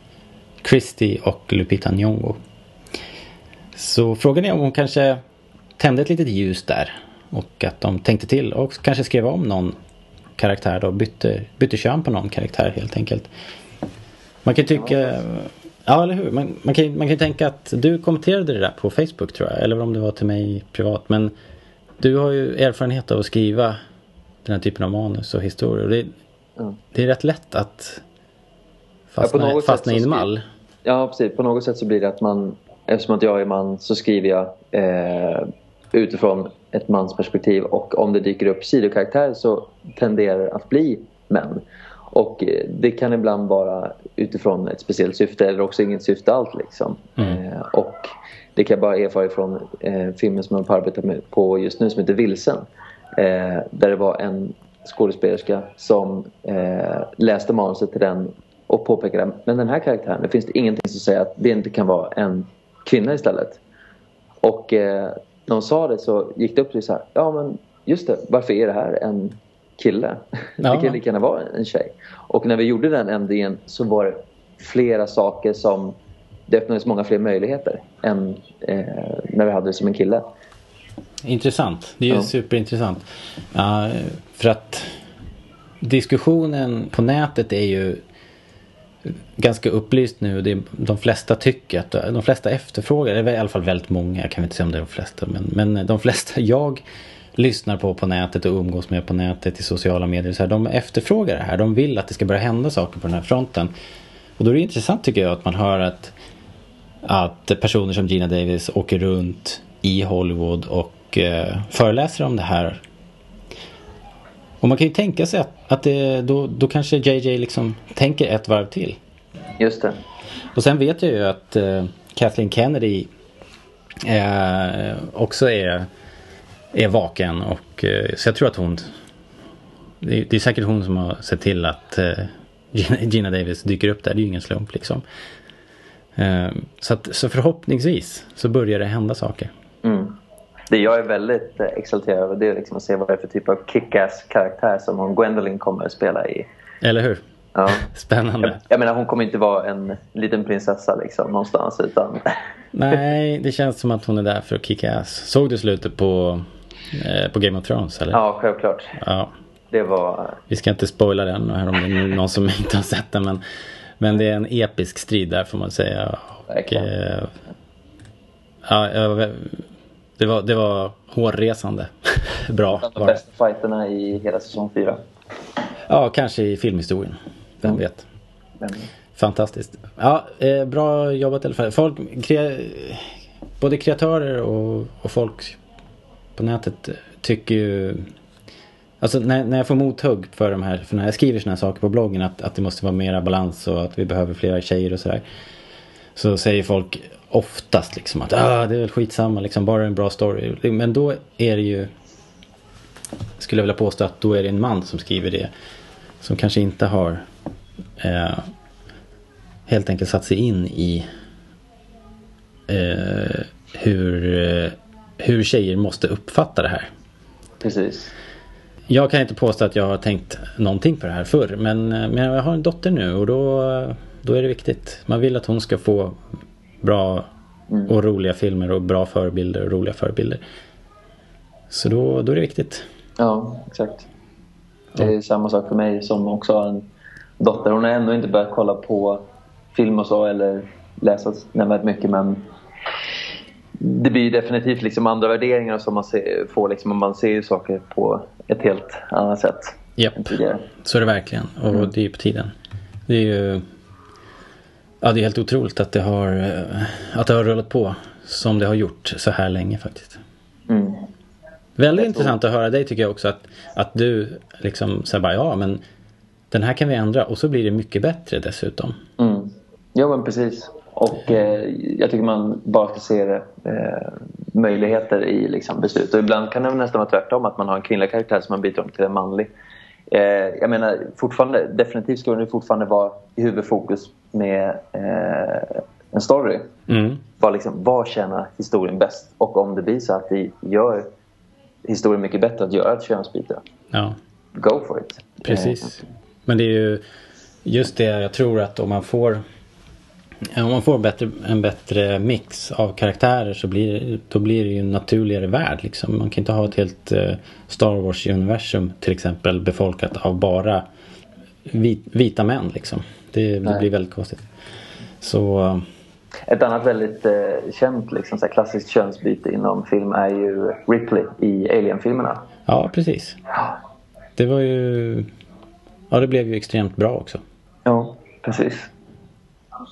Christie och Lupita Nyong'o. Så frågan är om hon kanske tände ett litet ljus där. Och att de tänkte till och kanske skrev om någon karaktär då. Bytte, bytte kön på någon karaktär helt enkelt. Man kan tycka... Ja, eller hur? Man, man, kan, man kan tänka att du kommenterade det där på Facebook tror jag. Eller om det var till mig privat. Men du har ju erfarenhet av att skriva den här typen av manus och historier. Det,
Mm.
det är rätt lätt att
Ja,
fastna,
något
fastna i en mall.
Ja, precis. På något sätt så blir det att man, eftersom att jag är man så skriver jag eh, utifrån ett mansperspektiv och om det dyker upp sidokaraktärer så tenderar det att bli män. Och eh, det kan ibland vara utifrån ett speciellt syfte eller också inget syfte alls liksom. Eh, och det kan jag bara erfara från eh, filmen som jag har arbetat med på just nu som heter Vilsen. Eh, där det var en skådespelerska som eh, läste manuset till den och påpekade men den här karaktären, det finns det ingenting som säger att det inte kan vara en kvinna istället. Och eh, när hon sa det så gick det upp till så här, ja men just det, varför är det här en kille?
Ja.
Det kan lika gärna vara en tjej. Och när vi gjorde den ändringen så var det flera saker som det öppnades många fler möjligheter än eh, när vi hade det som en kille.
Intressant. Det är
Ja.
superintressant. Ja, för att diskussionen på nätet är ju ganska upplyst nu. Det är, de flesta tycker att de flesta efterfrågar, det är i alla fall väldigt många, jag kan inte säga om det är de flesta, men, men de flesta jag lyssnar på på nätet och umgås med på nätet i sociala medier, så här, de efterfrågar det här. De vill att det ska börja hända saker på den här fronten. Och då är det intressant tycker jag att man hör att, att personer som Gina Davis åker runt i Hollywood och eh, föreläser om det här. Och man kan ju tänka sig att, att det, då, då kanske JJ liksom tänker ett varv till.
Just det.
Och sen vet jag ju att eh, Kathleen Kennedy eh, också är, är vaken. Och, eh, så jag tror att hon... Det är, det är säkert hon som har sett till att eh, Gina, Gina Davis dyker upp där. Det är ju ingen slump liksom. Eh, så, att, så förhoppningsvis så börjar det hända saker.
Mm. Det jag är väldigt eh, exalterad över det är liksom att se vad det är för typ av kick-ass karaktär som hon Gwendolyn kommer att spela i.
Eller hur?
Ja.
Spännande.
Jag, jag menar hon kommer inte vara en liten prinsessa liksom någonstans utan
Nej, det känns som att hon är där för att kicka ass. Såg du slutet på, eh, på Game of Thrones? Eller?
ja självklart.
ja.
Det var
Vi ska inte spoila den här om det är någon som inte har sett den. Men, Men det är en episk strid där får man säga. Och, eh, ja, jag- det, var, det var hårresande. Bra
Bland de bästa fighterna i hela säsong 4.
Ja, kanske i filmhistorien. Vem vet.
Men,
Fantastiskt. Ja, eh, bra jobbat i alla fall. Folk, krea, både kreatörer och, och folk på nätet tycker ju... Alltså när, när jag får mothugg för de här, för när jag skriver såna här saker på bloggen att, att det måste vara mera balans och att vi behöver flera tjejer och sådär. Så säger folk oftast liksom att ah, det är väl skitsamma, liksom, bara en bra story. Men då är det ju, skulle jag vilja påstå att då är det en man som skriver det. Som kanske inte har eh, helt enkelt satt sig in i eh, hur, eh, hur tjejer måste uppfatta det här.
precis.
Jag kan inte påstå att jag har tänkt någonting på det här förr. Men, eh, men jag har en dotter nu och då, då är det viktigt. Man vill att hon ska få bra och roliga filmer och bra förebilder och roliga förebilder. Så då, då är det viktigt.
Ja, exakt. Det är samma sak för mig som också har en dotter. Hon har ändå inte börjat kolla på film och så eller läsa nämnvärt mycket men det blir definitivt liksom andra värderingar som man ser, får liksom, man ser ju saker på ett helt annat sätt
Japp, så är det verkligen. Och det är ju på tiden. Det är ju... Ja, det är helt otroligt att det har, eh, att det har rullat på som det har gjort så här länge faktiskt.
Mm.
Väldigt intressant att höra dig tycker jag också att, att du liksom säger bara ja men den här kan vi ändra och så blir det mycket bättre dessutom.
Mm. Ja, men precis. Och eh, jag tycker man bara ska se eh, möjligheter i liksom, beslut. Och ibland kan det nästan vara tvärtom, att man har en kvinnlig karaktär som man byter om till en manlig. Eh, jag menar, fortfarande, definitivt ska det fortfarande vara i huvudfokus med eh, en story.
Mm.
Vad, liksom, vad tjänar historien bäst? Och om det blir så att vi gör historien mycket bättre att göra ett könsbyte,
Ja,
go for it.
precis. Men det är ju just det jag tror att om man får om man får bättre, en bättre mix av karaktärer så blir det, då blir det ju en naturligare värld. Liksom. Man kan inte ha ett helt eh, Star Wars-universum till exempel befolkat av bara vit, vita män. Liksom. Det, det blir väldigt konstigt. Så eh,
Ett annat väldigt eh, känt liksom, så klassiskt könsbyte inom film är ju Ripley i Alien-filmerna.
ja, precis. Det var ju... Ja, det blev ju extremt bra också.
Ja, precis.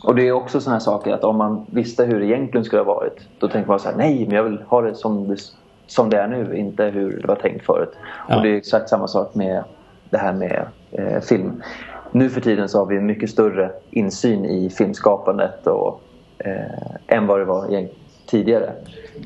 Och det är också sådana här saker att om man visste hur det egentligen skulle ha varit då tänker man så här, nej men jag vill ha det som det, som det är nu, inte hur det var tänkt förut.
Ja.
Och det är exakt samma sak med det här med eh, film. Nu för tiden så har vi en mycket större insyn i filmskapandet och, eh, än vad det var tidigare.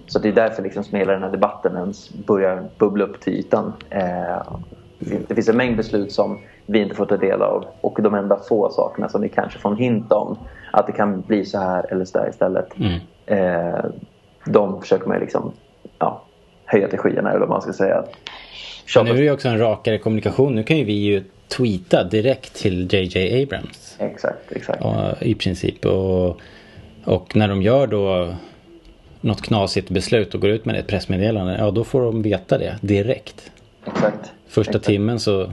Så det är därför liksom som hela den här debatten ens börjar bubbla upp till ytan. Eh, det finns en mängd beslut som vi inte får ta del av och de enda få sakerna som vi kanske får en hint om att det kan bli så här eller så där istället.
Mm.
Eh, de försöker man liksom ja, höja till skyarna eller vad man ska säga.
Men nu är det också en rakare kommunikation. Nu kan ju vi ju tweeta direkt till JJ Abrams.
Exakt, exakt.
Ja, I princip. Och, och när de gör då något knasigt beslut och går ut med ett pressmeddelande. Ja, då får de veta det direkt.
Exakt.
Första
exakt.
timmen så,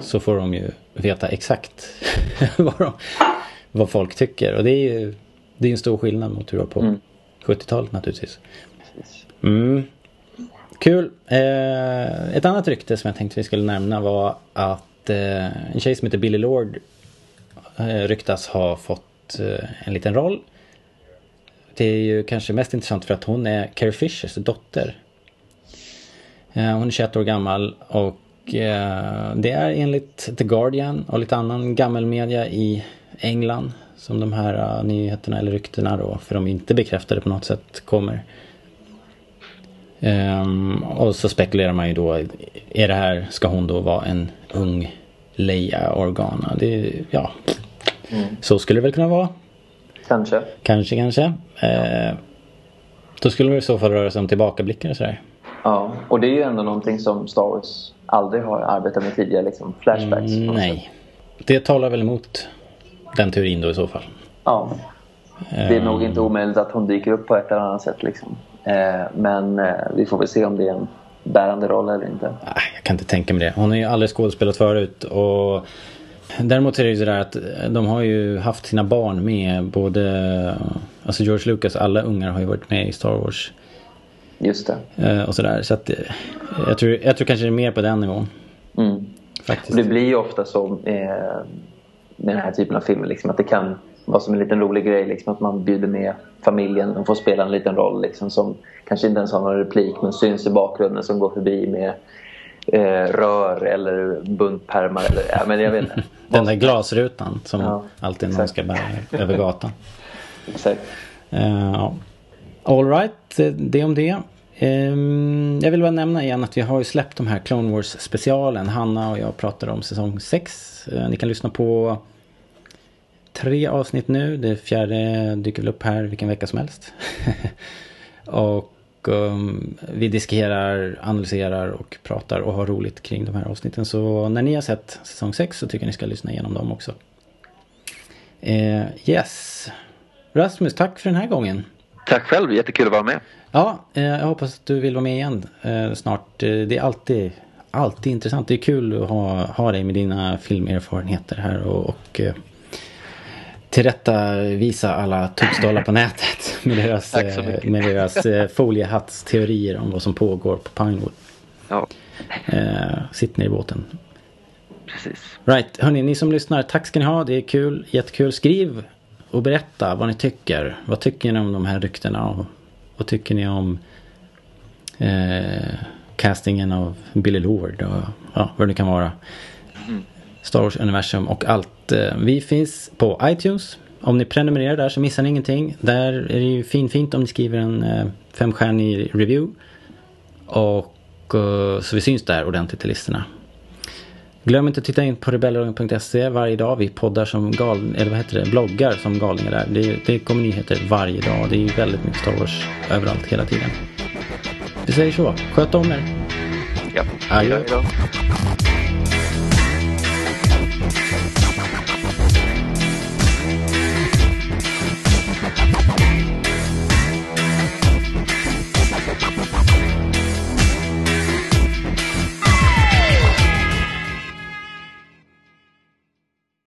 så får de ju veta exakt vad, de, vad folk tycker. Och det är ju det är en stor skillnad mot hur det var på
Mm.
70-talet naturligtvis. Mm. Kul. Eh, ett annat rykte som jag tänkte vi skulle nämna var att eh, en tjej som heter Billy Lord eh, ryktas ha fått eh, en liten roll. Det är ju kanske mest intressant för att hon är Carrie Fishers dotter. Eh, hon är 21 år gammal och det är enligt The Guardian och lite annan gammelmedia i England som de här eh, nyheterna eller ryktena då, för de är inte bekräftade på något sätt, kommer. Ehm, och så spekulerar man ju då, är det här, ska hon då vara en ung Leia Organa? Det, ja,
Mm.
så skulle det väl kunna vara.
Kanske.
Kanske, kanske. Eh, då skulle det i så fall röra sig om tillbakablickar och sådär.
Ja, och det är ju ändå någonting som Star Wars aldrig har arbetat med tidigare, liksom flashbacks.
Mm, nej. Det talar väl emot den teorin då i så fall.
Ja. Det är nog
Ehm,
inte omöjligt att hon dyker upp på ett eller annat sätt. Liksom. Eh, men eh, vi får väl se om det är en bärande roll eller inte.
Jag kan inte tänka mig det. Hon har ju aldrig skådespelat förut och Däremot är det ju sådär att de har ju haft sina barn med både, alltså George Lucas, alla ungar har ju varit med i Star Wars.
Just det.
Eh, och sådär. Så att eh, jag tror, jag tror kanske det är mer på den nivån.
Mm.
Faktiskt.
Det blir ju ofta så eh, med den här typen av filmer liksom, att det kan vara som en liten rolig grej liksom, att man bjuder med familjen. De får spela en liten roll liksom, som kanske inte ens har någon replik men syns i bakgrunden som går förbi med eh, rör eller buntpärmar eller ja, men jag vet.
Den där glasrutan som
Ja,
alltid någon ska bära över gatan.
Exakt.
Uh, ja. Alright, det om det. Ehm, jag vill bara nämna igen att vi har ju släppt de här Clone Wars specialen. Hanna och jag pratade om säsong 6. Eh, ni kan lyssna på tre avsnitt nu. Det fjärde dyker väl upp här vilken vecka som helst. och um, vi diskuterar, analyserar och pratar och har roligt kring de här avsnitten. Så när ni har sett säsong 6 så tycker jag ni ska lyssna igenom dem också. Eh, yes. Rasmus, tack för den här gången.
Tack själv, jättekul att vara med.
Ja, eh, jag hoppas att du vill vara med igen eh, snart. Eh, det är alltid, alltid intressant. Det är kul att ha, ha dig med dina filmerfarenheter här och, och tillrättavisa alla tokstollar på nätet med deras, med deras eh, foliehattsteorier om vad som pågår på Pinewood.
Ja,
sitt ner i båten.
precis.
Right, hörni, ni som lyssnar, tack ska ni ha. Det är kul, jättekul. Skriv och berätta vad ni tycker. Vad tycker ni om de här ryktena? Och vad tycker ni om eh, castingen av Billy Lord och ja, vad det kan vara. Star Wars-universum och allt. Eh, Vi finns på iTunes. Om ni prenumererar där så missar ni ingenting. Där är det ju fin, fint om ni skriver en eh, femstjärnig review. Och eh, så vi syns där ordentligt i listorna. Glöm inte att titta in på rebellradion.se varje dag. Vi poddar som gal eller vad heter det, bloggar som galningar där. Det, det kommer nyheter varje dag. Det är ju väldigt mycket Star Wars överallt hela tiden. Vi säger så. Sköt om er.
Ja,
Adjö.